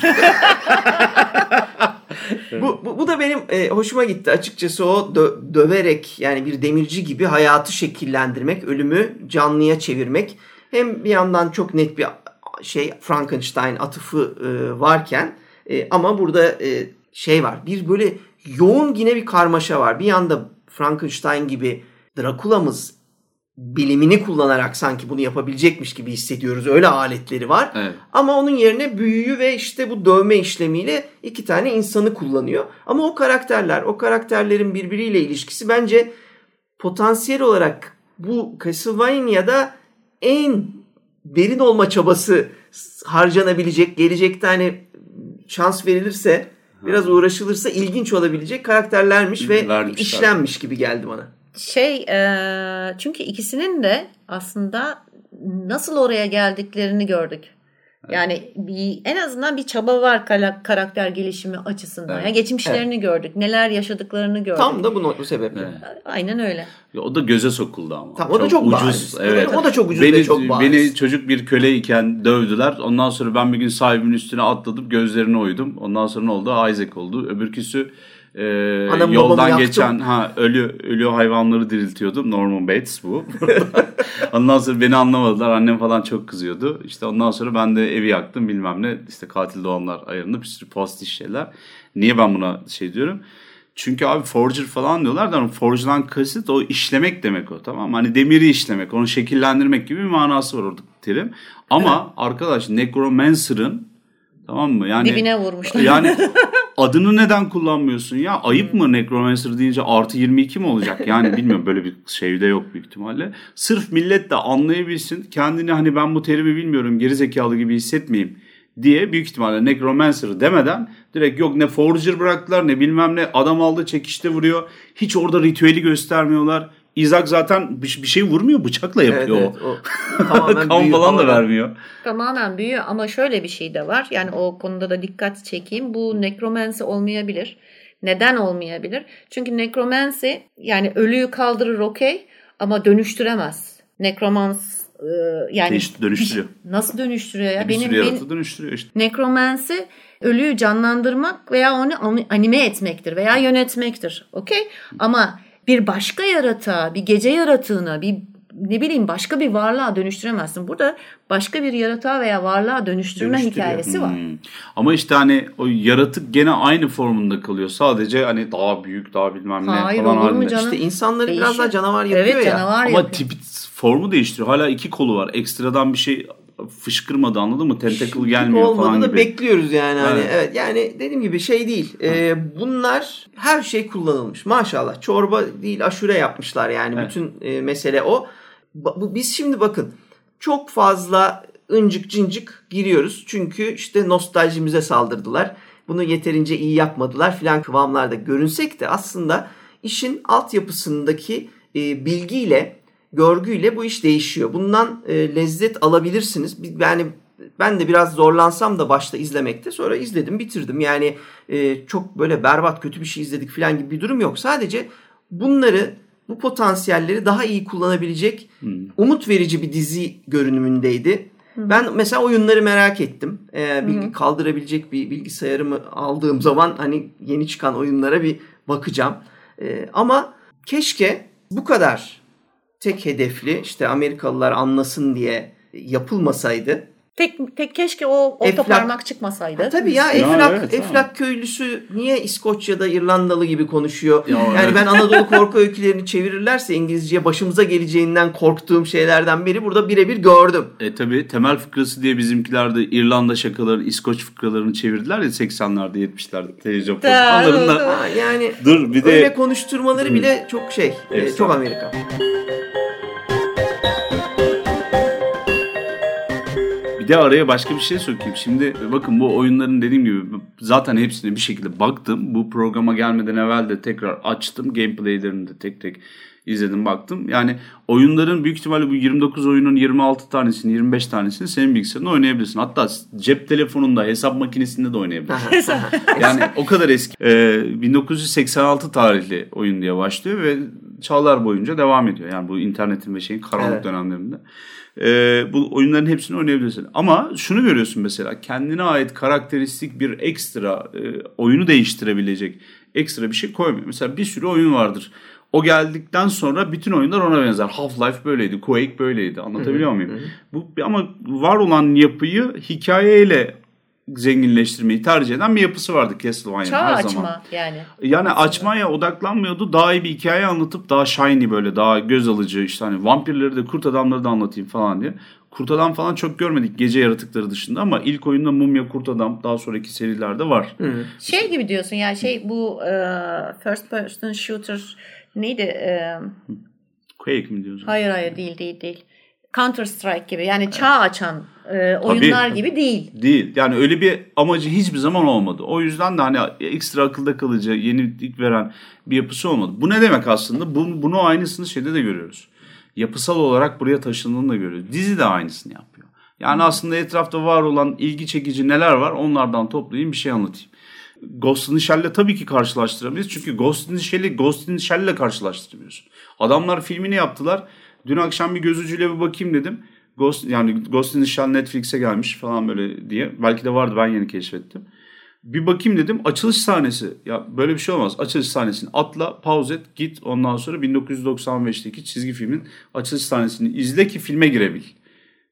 bu, bu, bu da benim e, hoşuma gitti açıkçası o dö- döverek yani bir demirci gibi hayatı şekillendirmek, ölümü canlıya çevirmek. Hem bir yandan çok net bir şey Frankenstein atıfı e, varken e, ama burada e, şey var. Bir böyle yoğun yine bir karmaşa var. Bir yanda Frankenstein gibi Drakula'mız bilimini kullanarak sanki bunu yapabilecekmiş gibi hissediyoruz. Öyle aletleri var. Evet. Ama onun yerine büyüyü ve işte bu dövme işlemiyle iki tane insanı kullanıyor. Ama o karakterler, o karakterlerin birbiriyle ilişkisi bence potansiyel olarak bu Castlevania'da en derin olma çabası harcanabilecek, gelecekte hani şans verilirse, biraz uğraşılırsa ilginç olabilecek karakterlermiş ve Vermişler. işlenmiş gibi geldi bana. Şey e, çünkü ikisinin de aslında nasıl oraya geldiklerini gördük. Yani bir, en azından bir çaba var karakter gelişimi açısından. Evet. Ya geçmişlerini gördük, neler yaşadıklarını gördük. Tam da bu, bu sebeple. Evet. Aynen öyle. Ya O da göze sokuldu ama. Tamam, o da çok ucuz. bariz. Evet. O da çok ucuz beni, ve çok bariz. Beni çocuk bir köleyken dövdüler. Ondan sonra ben bir gün sahibimin üstüne atladım. Gözlerine uydum. Ondan sonra ne oldu? Isaac oldu. Öbürküsü e, Anam yoldan geçen ha ölü ölü hayvanları diriltiyordum. Norman Bates bu. ondan sonra beni anlamadılar. Annem falan çok kızıyordu. İşte ondan sonra ben de evi yaktım bilmem ne. İşte katil doğanlar ayarında bir sürü postiş şeyler. Niye ben buna şey diyorum? Çünkü abi forger falan diyorlar da forge'dan kasıt o işlemek demek o tamam mı? Hani demiri işlemek, onu şekillendirmek gibi bir manası var orada terim. Ama arkadaş Necromancer'ın tamam mı? Yani Dibine vurmuşlar. Yani adını neden kullanmıyorsun ya? Ayıp mı Necromancer deyince artı 22 mi olacak? Yani bilmiyorum böyle bir şey de yok büyük ihtimalle. Sırf millet de anlayabilsin. Kendini hani ben bu terimi bilmiyorum geri zekalı gibi hissetmeyeyim diye büyük ihtimalle Necromancer demeden direkt yok ne Forger bıraktılar ne bilmem ne adam aldı çekişte vuruyor. Hiç orada ritüeli göstermiyorlar. Isaac zaten bir, bir şey vurmuyor bıçakla Evet, yapıyor evet, o. o tamamen kan büyü, falan da vermiyor. Tamamen büyüyor ama şöyle bir şey de var. Yani o konuda da dikkat çekeyim. Bu nekromansi olmayabilir. Neden olmayabilir? Çünkü nekromansi yani ölüyü kaldırır okey ama dönüştüremez. Nekromans e, yani Değiş- dönüştürüyor. nasıl dönüştürüyor ya? bir benim, sürü benim dönüştürüyor işte. nekromansi ölüyü canlandırmak veya onu ani- anime etmektir veya yönetmektir. Okey? Ama bir başka yaratığa, bir gece yaratığına, bir ne bileyim başka bir varlığa dönüştüremezsin. Burada başka bir yaratığa veya varlığa dönüştürme hikayesi var. Hmm. Ama işte hani o yaratık gene aynı formunda kalıyor. Sadece hani daha büyük, daha bilmem ne Hayır, falan halinde. canım? İşte insanları biraz Değişiyor. daha canavar yapıyor evet, ya. canavar Ama yapıyor. tipi formu değiştiriyor. Hala iki kolu var. Ekstradan bir şey fışkırmadı anladın mı? Tentacle gelmiyor olmadı falan da gibi. bekliyoruz yani. Hani Evet. evet. yani dediğim gibi şey değil. Ee, bunlar her şey kullanılmış. Maşallah. Çorba değil aşure yapmışlar yani. Evet. Bütün e, mesele o. Ba- bu- Biz şimdi bakın çok fazla ıncık cincik giriyoruz. Çünkü işte nostaljimize saldırdılar. Bunu yeterince iyi yapmadılar filan kıvamlarda görünsek de aslında işin altyapısındaki e, bilgiyle, görgüyle bu iş değişiyor. Bundan e, lezzet alabilirsiniz. Yani ben de biraz zorlansam da başta izlemekte sonra izledim bitirdim. Yani e, çok böyle berbat kötü bir şey izledik falan gibi bir durum yok. Sadece bunları bu potansiyelleri daha iyi kullanabilecek hmm. umut verici bir dizi görünümündeydi. Hmm. Ben mesela oyunları merak ettim. Ee, bilgi, hmm. kaldırabilecek bir bilgisayarımı aldığım zaman hani yeni çıkan oyunlara bir bakacağım. Ee, ama keşke bu kadar tek hedefli işte Amerikalılar anlasın diye yapılmasaydı Tek, tek keşke o orta Eflak, parmak çıkmasaydı. Ha, tabii ya Eflak, ya evet, Eflak tamam. köylüsü niye İskoçya'da İrlandalı gibi konuşuyor? Ya, yani evet. ben Anadolu korku öykülerini çevirirlerse İngilizceye başımıza geleceğinden korktuğum şeylerden biri burada birebir gördüm. E tabii temel fıkrası diye bizimkiler de İrlanda şakaları, İskoç fıkralarını çevirdiler ya 80'lerde 70'lerde televizyon programlarında. yani Dur, bir de... öyle konuşturmaları bile çok şey, evet, çok Amerika. De araya başka bir şey sokayım. Şimdi bakın bu oyunların dediğim gibi zaten hepsine bir şekilde baktım. Bu programa gelmeden evvel de tekrar açtım. Gameplaylerini de tek tek izledim baktım. Yani oyunların büyük ihtimalle bu 29 oyunun 26 tanesini 25 tanesini senin bilgisayarında oynayabilirsin. Hatta cep telefonunda hesap makinesinde de oynayabilirsin. yani o kadar eski. Ee, 1986 tarihli oyun diye başlıyor ve çağlar boyunca devam ediyor. Yani bu internetin ve şeyin karanlık evet. dönemlerinde e, bu oyunların hepsini oynayabilirsin. Ama şunu görüyorsun mesela kendine ait karakteristik bir ekstra e, oyunu değiştirebilecek ekstra bir şey koymuyor. Mesela bir sürü oyun vardır. O geldikten sonra bütün oyunlar ona benzer. Half-Life böyleydi, Quake böyleydi. Anlatabiliyor muyum? Bu ama var olan yapıyı hikayeyle zenginleştirmeyi tercih eden bir yapısı vardı Castlevania Çağ her açma zaman. yani. Yani açmaya odaklanmıyordu. Daha iyi bir hikaye anlatıp daha shiny böyle daha göz alıcı işte hani vampirleri de kurt adamları da anlatayım falan diye. Kurt adam falan çok görmedik gece yaratıkları dışında ama ilk oyunda Mumya Kurt Adam daha sonraki serilerde var. Hı. Şey gibi diyorsun yani şey bu uh, first person shooter neydi? Uh, Quake mi diyorsun? Hayır hayır değil değil değil. Counter Strike gibi yani çağ açan e, oyunlar Tabii, gibi değil. Değil. Yani öyle bir amacı hiçbir zaman olmadı. O yüzden de hani ekstra akılda kalıcı, yenilik veren bir yapısı olmadı. Bu ne demek aslında? Bunu, bunu aynısını şeyde de görüyoruz. Yapısal olarak buraya taşındığını da görüyoruz. Dizi de aynısını yapıyor. Yani aslında etrafta var olan ilgi çekici neler var onlardan toplayayım bir şey anlatayım. Ghost in the Shell'le tabii ki karşılaştıramayız. Çünkü Ghost in the Shell'i Ghost in the Shell'le karşılaştıramıyorsun. Adamlar filmini yaptılar. Dün akşam bir gözücüyle bir bakayım dedim. Ghost yani Ghost in the Shell Netflix'e gelmiş falan böyle diye. Belki de vardı ben yeni keşfettim. Bir bakayım dedim açılış sahnesi. Ya böyle bir şey olmaz. Açılış sahnesini atla, pause et, git. Ondan sonra 1995'teki çizgi filmin açılış sahnesini izle ki filme girebil.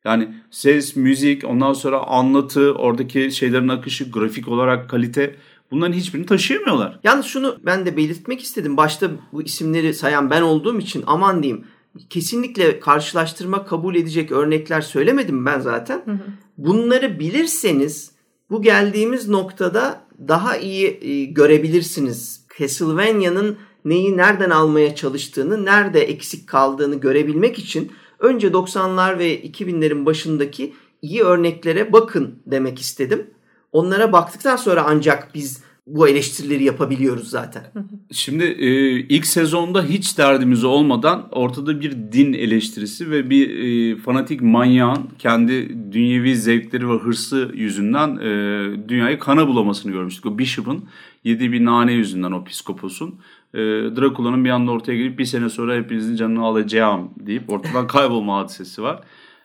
Yani ses, müzik, ondan sonra anlatı, oradaki şeylerin akışı, grafik olarak kalite bunların hiçbirini taşıyamıyorlar. Yalnız şunu ben de belirtmek istedim. Başta bu isimleri sayan ben olduğum için aman diyeyim kesinlikle karşılaştırma kabul edecek örnekler söylemedim ben zaten. Hı hı. Bunları bilirseniz bu geldiğimiz noktada daha iyi e, görebilirsiniz. Castlevania'nın neyi nereden almaya çalıştığını, nerede eksik kaldığını görebilmek için önce 90'lar ve 2000'lerin başındaki iyi örneklere bakın demek istedim. Onlara baktıktan sonra ancak biz bu eleştirileri yapabiliyoruz zaten. Şimdi e, ilk sezonda hiç derdimiz olmadan ortada bir din eleştirisi ve bir e, fanatik manyağın kendi dünyevi zevkleri ve hırsı yüzünden e, dünyayı kana bulamasını görmüştük. O Bishop'ın yedi bir nane yüzünden o psikoposun. E, Drakula'nın bir anda ortaya gelip bir sene sonra hepinizin canını alacağım deyip ortadan kaybolma hadisesi var.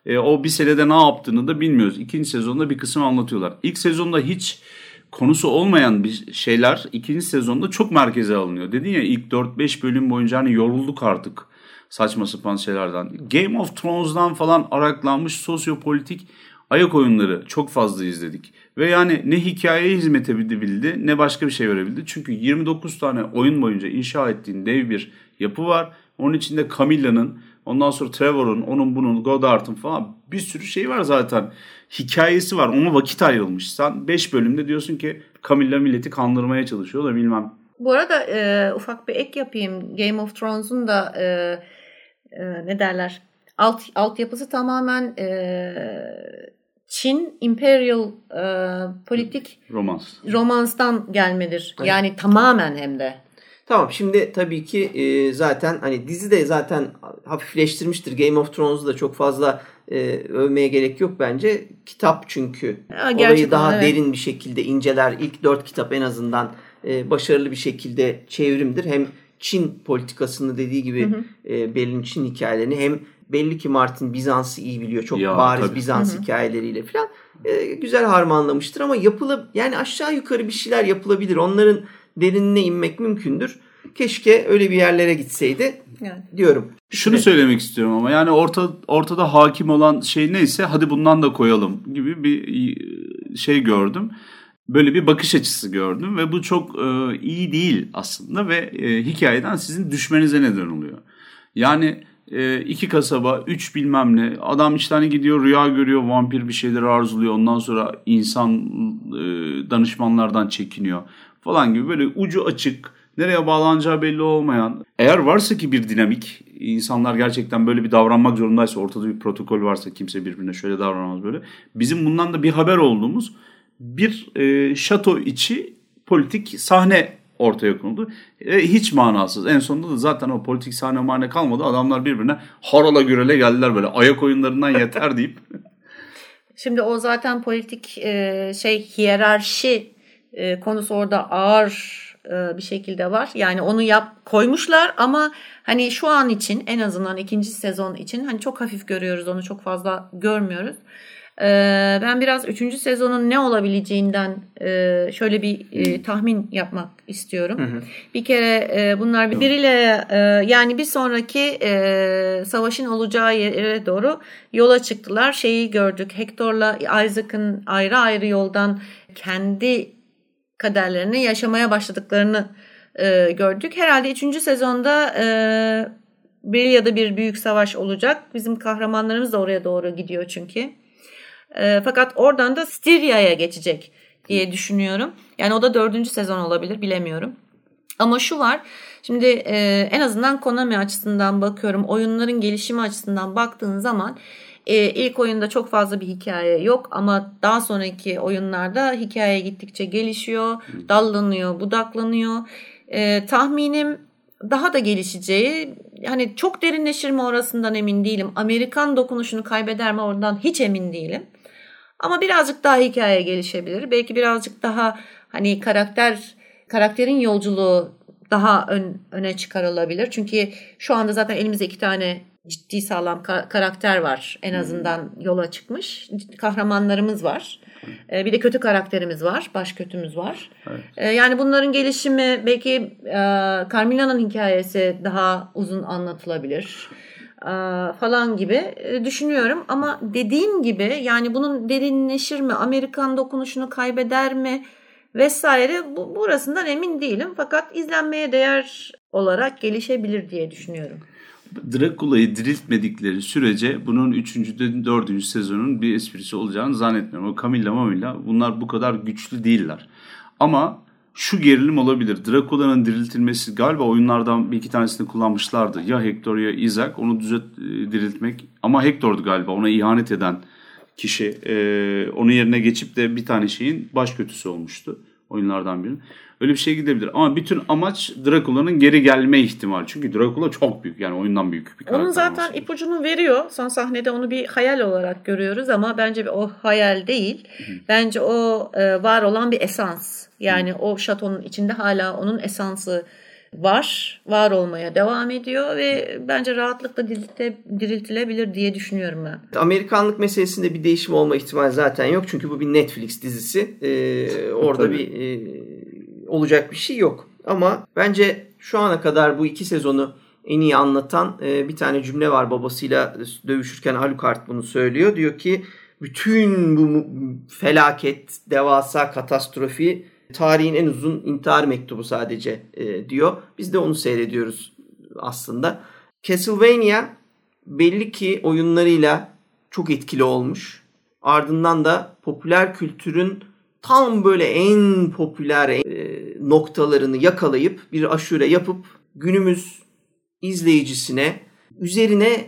E, o bir senede ne yaptığını da bilmiyoruz. İkinci sezonda bir kısım anlatıyorlar. İlk sezonda hiç konusu olmayan bir şeyler ikinci sezonda çok merkeze alınıyor. Dedin ya ilk 4-5 bölüm boyunca hani yorulduk artık saçma sapan şeylerden. Game of Thrones'dan falan araklanmış sosyopolitik ayak oyunları çok fazla izledik. Ve yani ne hikayeye hizmet edebildi ne başka bir şey verebildi. Çünkü 29 tane oyun boyunca inşa ettiğin dev bir yapı var. Onun içinde Camilla'nın Ondan sonra Trevor'un, onun bunun, Goddard'ın falan bir sürü şey var zaten. Hikayesi var. Ona vakit ayrılmış. Sen 5 bölümde diyorsun ki Camilla milleti kandırmaya çalışıyor da bilmem. Bu arada e, ufak bir ek yapayım. Game of Thrones'un da e, e, ne derler alt altyapısı tamamen e, Çin imperial e, politik Romans. romanstan gelmedir. Evet. Yani tamamen hem de. Tamam şimdi tabii ki e, zaten hani dizi de zaten hafifleştirmiştir. Game of Thrones'u da çok fazla e, övmeye gerek yok bence. Kitap çünkü gerçek olayı daha evet. derin bir şekilde inceler. İlk dört kitap en azından e, başarılı bir şekilde çevrimdir. Hem Çin politikasını dediği gibi e, Berlin Çin hikayelerini hem belli ki Martin Bizans'ı iyi biliyor. Çok Ya, bariz tabii. Bizans hikayeleriyle falan. E, güzel harmanlamıştır ama yapıla yani aşağı yukarı bir şeyler yapılabilir. Onların derinine inmek mümkündür. Keşke öyle bir yerlere gitseydi Yani. diyorum. Şunu söylemek istiyorum ama yani orta ortada hakim olan şey neyse hadi bundan da koyalım gibi bir e, şey gördüm. Böyle bir bakış açısı gördüm ve bu çok e, iyi değil aslında ve e, hikayeden sizin düşmenize neden oluyor. Yani e, iki kasaba, üç bilmem ne. Adam işte hani gidiyor rüya görüyor, vampir bir şeyleri arzuluyor. Ondan sonra insan e, danışmanlardan çekiniyor falan gibi böyle ucu açık, nereye bağlanacağı belli olmayan. Eğer varsa ki bir dinamik, insanlar gerçekten böyle bir davranmak zorundaysa, ortada bir protokol varsa kimse birbirine şöyle davranmaz böyle. Bizim bundan da bir haber olduğumuz bir e, şato içi politik sahne ortaya konuldu. E, hiç manasız. En sonunda da zaten o politik sahne mane kalmadı. Adamlar birbirine harala gürele geldiler böyle. Ayak oyunlarından yeter deyip. Şimdi o zaten politik e, şey hiyerarşi e, konusu orada ağır bir şekilde var. Yani onu yap koymuşlar ama hani şu an için en azından ikinci sezon için hani çok hafif görüyoruz onu çok fazla görmüyoruz. E, ben biraz üçüncü sezonun ne olabileceğinden e, şöyle bir e, tahmin yapmak istiyorum. Bir kere e, bunlar birbiriyle e, yani bir sonraki e, savaşın olacağı yere doğru yola çıktılar. Şeyi gördük Hector'la Isaac'ın ayrı ayrı yoldan kendi kaderlerini yaşamaya başladıklarını e, gördük. Herhalde 3. sezonda e, bir ya da bir büyük savaş olacak. Bizim kahramanlarımız da oraya doğru gidiyor çünkü. E, fakat oradan da Styria'ya geçecek diye düşünüyorum. Yani o da 4. sezon olabilir bilemiyorum. Ama şu var. Şimdi e, en azından Konami açısından bakıyorum. Oyunların gelişimi açısından baktığın zaman e, ilk oyunda çok fazla bir hikaye yok ama daha sonraki oyunlarda hikaye gittikçe gelişiyor, dallanıyor, budaklanıyor. E, tahminim daha da gelişeceği hani çok derinleşir mi orasından emin değilim. Amerikan dokunuşunu kaybeder mi oradan hiç emin değilim. Ama birazcık daha hikaye gelişebilir. Belki birazcık daha hani karakter karakterin yolculuğu daha ön, öne çıkarılabilir. Çünkü şu anda zaten elimizde iki tane ciddi sağlam ka- karakter var. En azından yola çıkmış. Kahramanlarımız var. Ee, bir de kötü karakterimiz var. Baş kötümüz var. Evet. Ee, yani bunların gelişimi belki e, Carmilla'nın hikayesi daha uzun anlatılabilir e, falan gibi e, düşünüyorum. Ama dediğim gibi yani bunun derinleşir mi? Amerikan dokunuşunu kaybeder mi? Vesaire bu, burasından emin değilim. Fakat izlenmeye değer olarak gelişebilir diye düşünüyorum. Drakula'yı diriltmedikleri sürece bunun 3. 4. sezonun bir esprisi olacağını zannetmiyorum. O Camilla Mamilla bunlar bu kadar güçlü değiller. Ama şu gerilim olabilir. Drakula'nın diriltilmesi galiba oyunlardan bir iki tanesini kullanmışlardı. Ya Hector ya Isaac onu düzelt e, diriltmek. Ama Hector'du galiba ona ihanet eden kişi. E, onun yerine geçip de bir tane şeyin baş kötüsü olmuştu oyunlardan birinin. Öyle bir şey gidebilir. Ama bütün amaç Drakula'nın geri gelme ihtimali. Çünkü Drakula çok büyük. Yani oyundan büyük bir karakter. Onun zaten olması. ipucunu veriyor. Son sahnede onu bir hayal olarak görüyoruz ama bence o hayal değil. Bence o e, var olan bir esans. Yani o şatonun içinde hala onun esansı var. Var olmaya devam ediyor ve bence rahatlıkla dirilte, diriltilebilir diye düşünüyorum ben. Amerikanlık meselesinde bir değişim olma ihtimali zaten yok. Çünkü bu bir Netflix dizisi. Ee, orada Tabii. bir e, olacak bir şey yok. Ama bence şu ana kadar bu iki sezonu en iyi anlatan e, bir tane cümle var babasıyla dövüşürken Alucard bunu söylüyor. Diyor ki bütün bu felaket, devasa katastrofi tarihin en uzun intihar mektubu sadece e, diyor. Biz de onu seyrediyoruz aslında. Castlevania belli ki oyunlarıyla çok etkili olmuş. Ardından da popüler kültürün tam böyle en popüler e, noktalarını yakalayıp bir aşure yapıp günümüz izleyicisine üzerine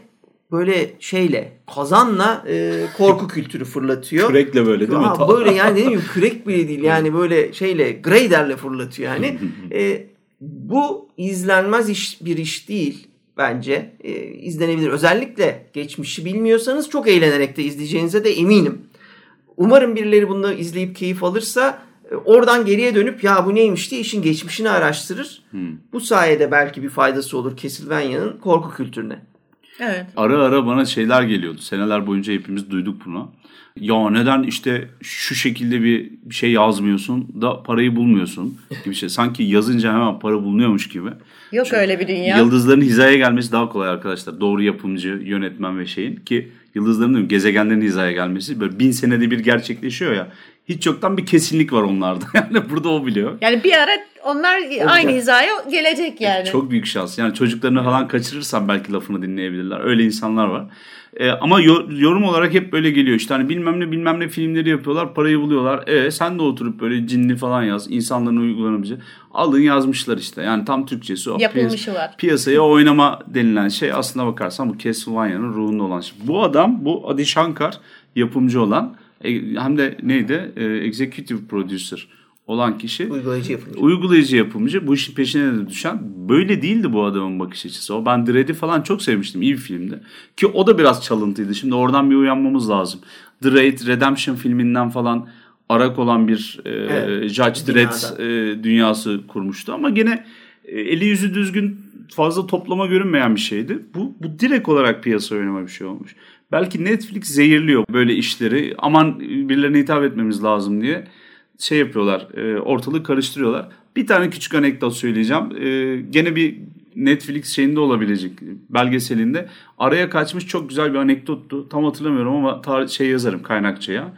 böyle şeyle kazanla e, korku kültürü fırlatıyor. Kürekle böyle değil mi? Aa, böyle yani dediğim gibi kürek bile değil yani böyle şeyle graderle fırlatıyor yani. e, bu izlenmez iş bir iş değil bence. E, izlenebilir. Özellikle geçmişi bilmiyorsanız çok eğlenerek de izleyeceğinize de eminim. Umarım birileri bunu izleyip keyif alırsa e, oradan geriye dönüp ya bu neymiş diye işin geçmişini araştırır. Bu sayede belki bir faydası olur Castlevania'nın korku kültürüne. Evet. Ara ara bana şeyler geliyordu. Seneler boyunca hepimiz duyduk bunu. Ya neden işte şu şekilde bir bir şey yazmıyorsun da parayı bulmuyorsun gibi şey. Sanki yazınca hemen para bulunuyormuş gibi. Yok öyle bir dünya. Yıldızların hizaya gelmesi daha kolay arkadaşlar. Doğru yapımcı, yönetmen ve şeyin ki yıldızların değil mi, gezegenlerin hizaya gelmesi böyle bin senede bir gerçekleşiyor ya. Hiç yoktan bir kesinlik var onlarda. Yani burada o biliyor. Yani bir ara onlar aynı hizaya gelecek yani. Çok büyük şans. Yani çocuklarını falan kaçırırsan belki lafını dinleyebilirler. Öyle insanlar var. Ee, ama yo- yorum olarak hep böyle geliyor. İşte hani bilmem ne bilmem ne filmleri yapıyorlar. Parayı buluyorlar. E sen de oturup böyle cinli falan yaz. insanların uygulanabileceği. Alın yazmışlar işte. Yani tam Türkçesi o. Yapılmışı var. Piyasaya oynama denilen şey aslına bakarsan bu Castlevania'nın ruhunda olan şey. Bu adam bu Adi Shankar yapımcı olan e, hem de neydi? E, executive producer olan kişi Uygulayıcı yapımcı. uygulayıcı yapımcı bu işin peşine de düşen böyle değildi bu adamın bakış açısı. O ben Dread'i falan çok sevmiştim iyi bir filmdi. Ki o da biraz çalıntıydı. Şimdi oradan bir uyanmamız lazım. Dread Redemption filminden falan arak olan bir e, Evet, Judge. Dredd e, dünyası kurmuştu ama gene e, eli yüzü düzgün fazla toplama görünmeyen bir şeydi. Bu, bu direkt olarak piyasa oynama bir şey olmuş. Belki Netflix zehirliyor böyle işleri. Aman birilerine hitap etmemiz lazım diye şey yapıyorlar, e, ortalığı karıştırıyorlar. Bir tane küçük anekdot söyleyeceğim. E, gene bir Netflix şeyinde olabilecek belgeselinde araya kaçmış çok güzel bir anekdottu. Tam hatırlamıyorum ama tar- şey yazarım kaynakçaya.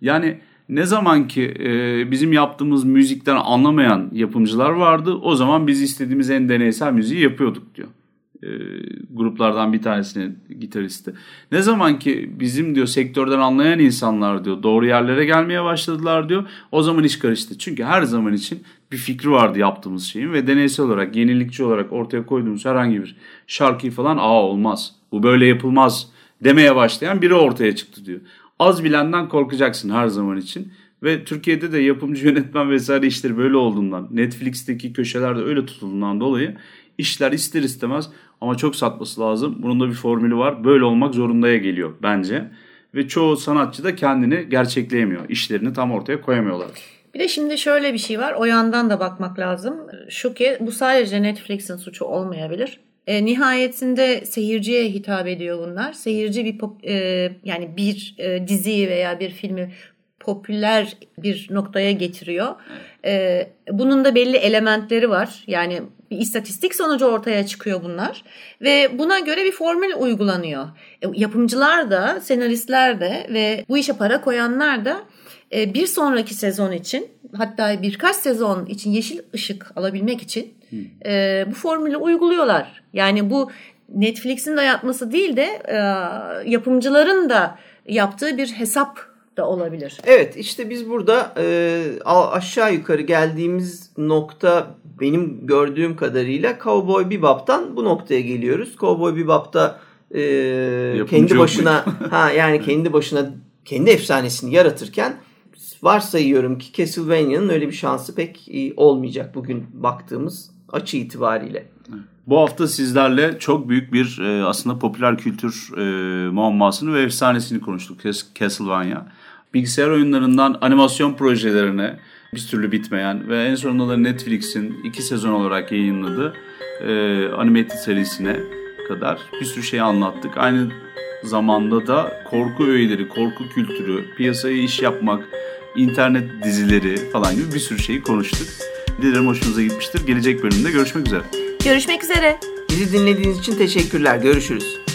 Yani ne zaman ki e, bizim yaptığımız müzikten anlamayan yapımcılar vardı o zaman biz istediğimiz en deneysel müziği yapıyorduk diyor. E, gruplardan bir tanesinin gitaristi. Ne zaman ki bizim diyor sektörden anlayan insanlar diyor doğru yerlere gelmeye başladılar diyor. O zaman iş karıştı. Çünkü her zaman için bir fikri vardı yaptığımız şeyin ve deneysel olarak, yenilikçi olarak ortaya koyduğumuz herhangi bir şarkıyı falan aa olmaz. Bu böyle yapılmaz demeye başlayan biri ortaya çıktı diyor. Az bilenden korkacaksın her zaman için. Ve Türkiye'de de yapımcı yönetmen vesaire işleri böyle olduğundan, Netflix'teki köşelerde öyle tutulduğundan dolayı işler ister istemez ama çok satması lazım. Bunun da bir formülü var. Böyle olmak zorundaya geliyor bence. Ve çoğu sanatçı da kendini gerçekleyemiyor. İşlerini tam ortaya koyamıyorlar. Bir de şimdi şöyle bir şey var. O yandan da bakmak lazım. Şu ki bu sadece Netflix'in suçu olmayabilir. E, nihayetinde seyirciye hitap ediyor bunlar. Seyirci bir pop, e, yani bir e, diziyi veya bir filmi popüler bir noktaya getiriyor. E, bunun da belli elementleri var. Yani bir istatistik sonucu ortaya çıkıyor bunlar ve buna göre bir formül uygulanıyor. E, yapımcılar da, senaristler de ve bu işe para koyanlar da e, bir sonraki sezon için hatta birkaç sezon için yeşil ışık alabilmek için e, bu formülü uyguluyorlar. Yani bu Netflix'in dayatması değil de e, yapımcıların da yaptığı bir hesap da olabilir. Evet işte biz burada e, aşağı yukarı geldiğimiz nokta benim gördüğüm kadarıyla Cowboy Bebop'tan bu noktaya geliyoruz. Cowboy Bebop'ta e, kendi başına ha yani kendi başına kendi efsanesini yaratırken varsayıyorum ki Castlevania'nın öyle bir şansı pek e, olmayacak bugün baktığımız açı itibariyle. Bu hafta sizlerle çok büyük bir e, aslında popüler kültür e, muammasını ve efsanesini konuştuk. Cas- Castlevania. Bilgisayar oyunlarından animasyon projelerine bir türlü bitmeyen ve en sonunda da Netflix'in iki sezon olarak yayınladığı e, animated serisine kadar bir sürü şey anlattık. Aynı zamanda da korku öğeleri, korku kültürü, piyasaya iş yapmak, internet dizileri falan gibi bir sürü şeyi konuştuk. Dilerim hoşunuza gitmiştir. Gelecek bölümde görüşmek üzere. Görüşmek üzere. Bizi dinlediğiniz için teşekkürler. Görüşürüz.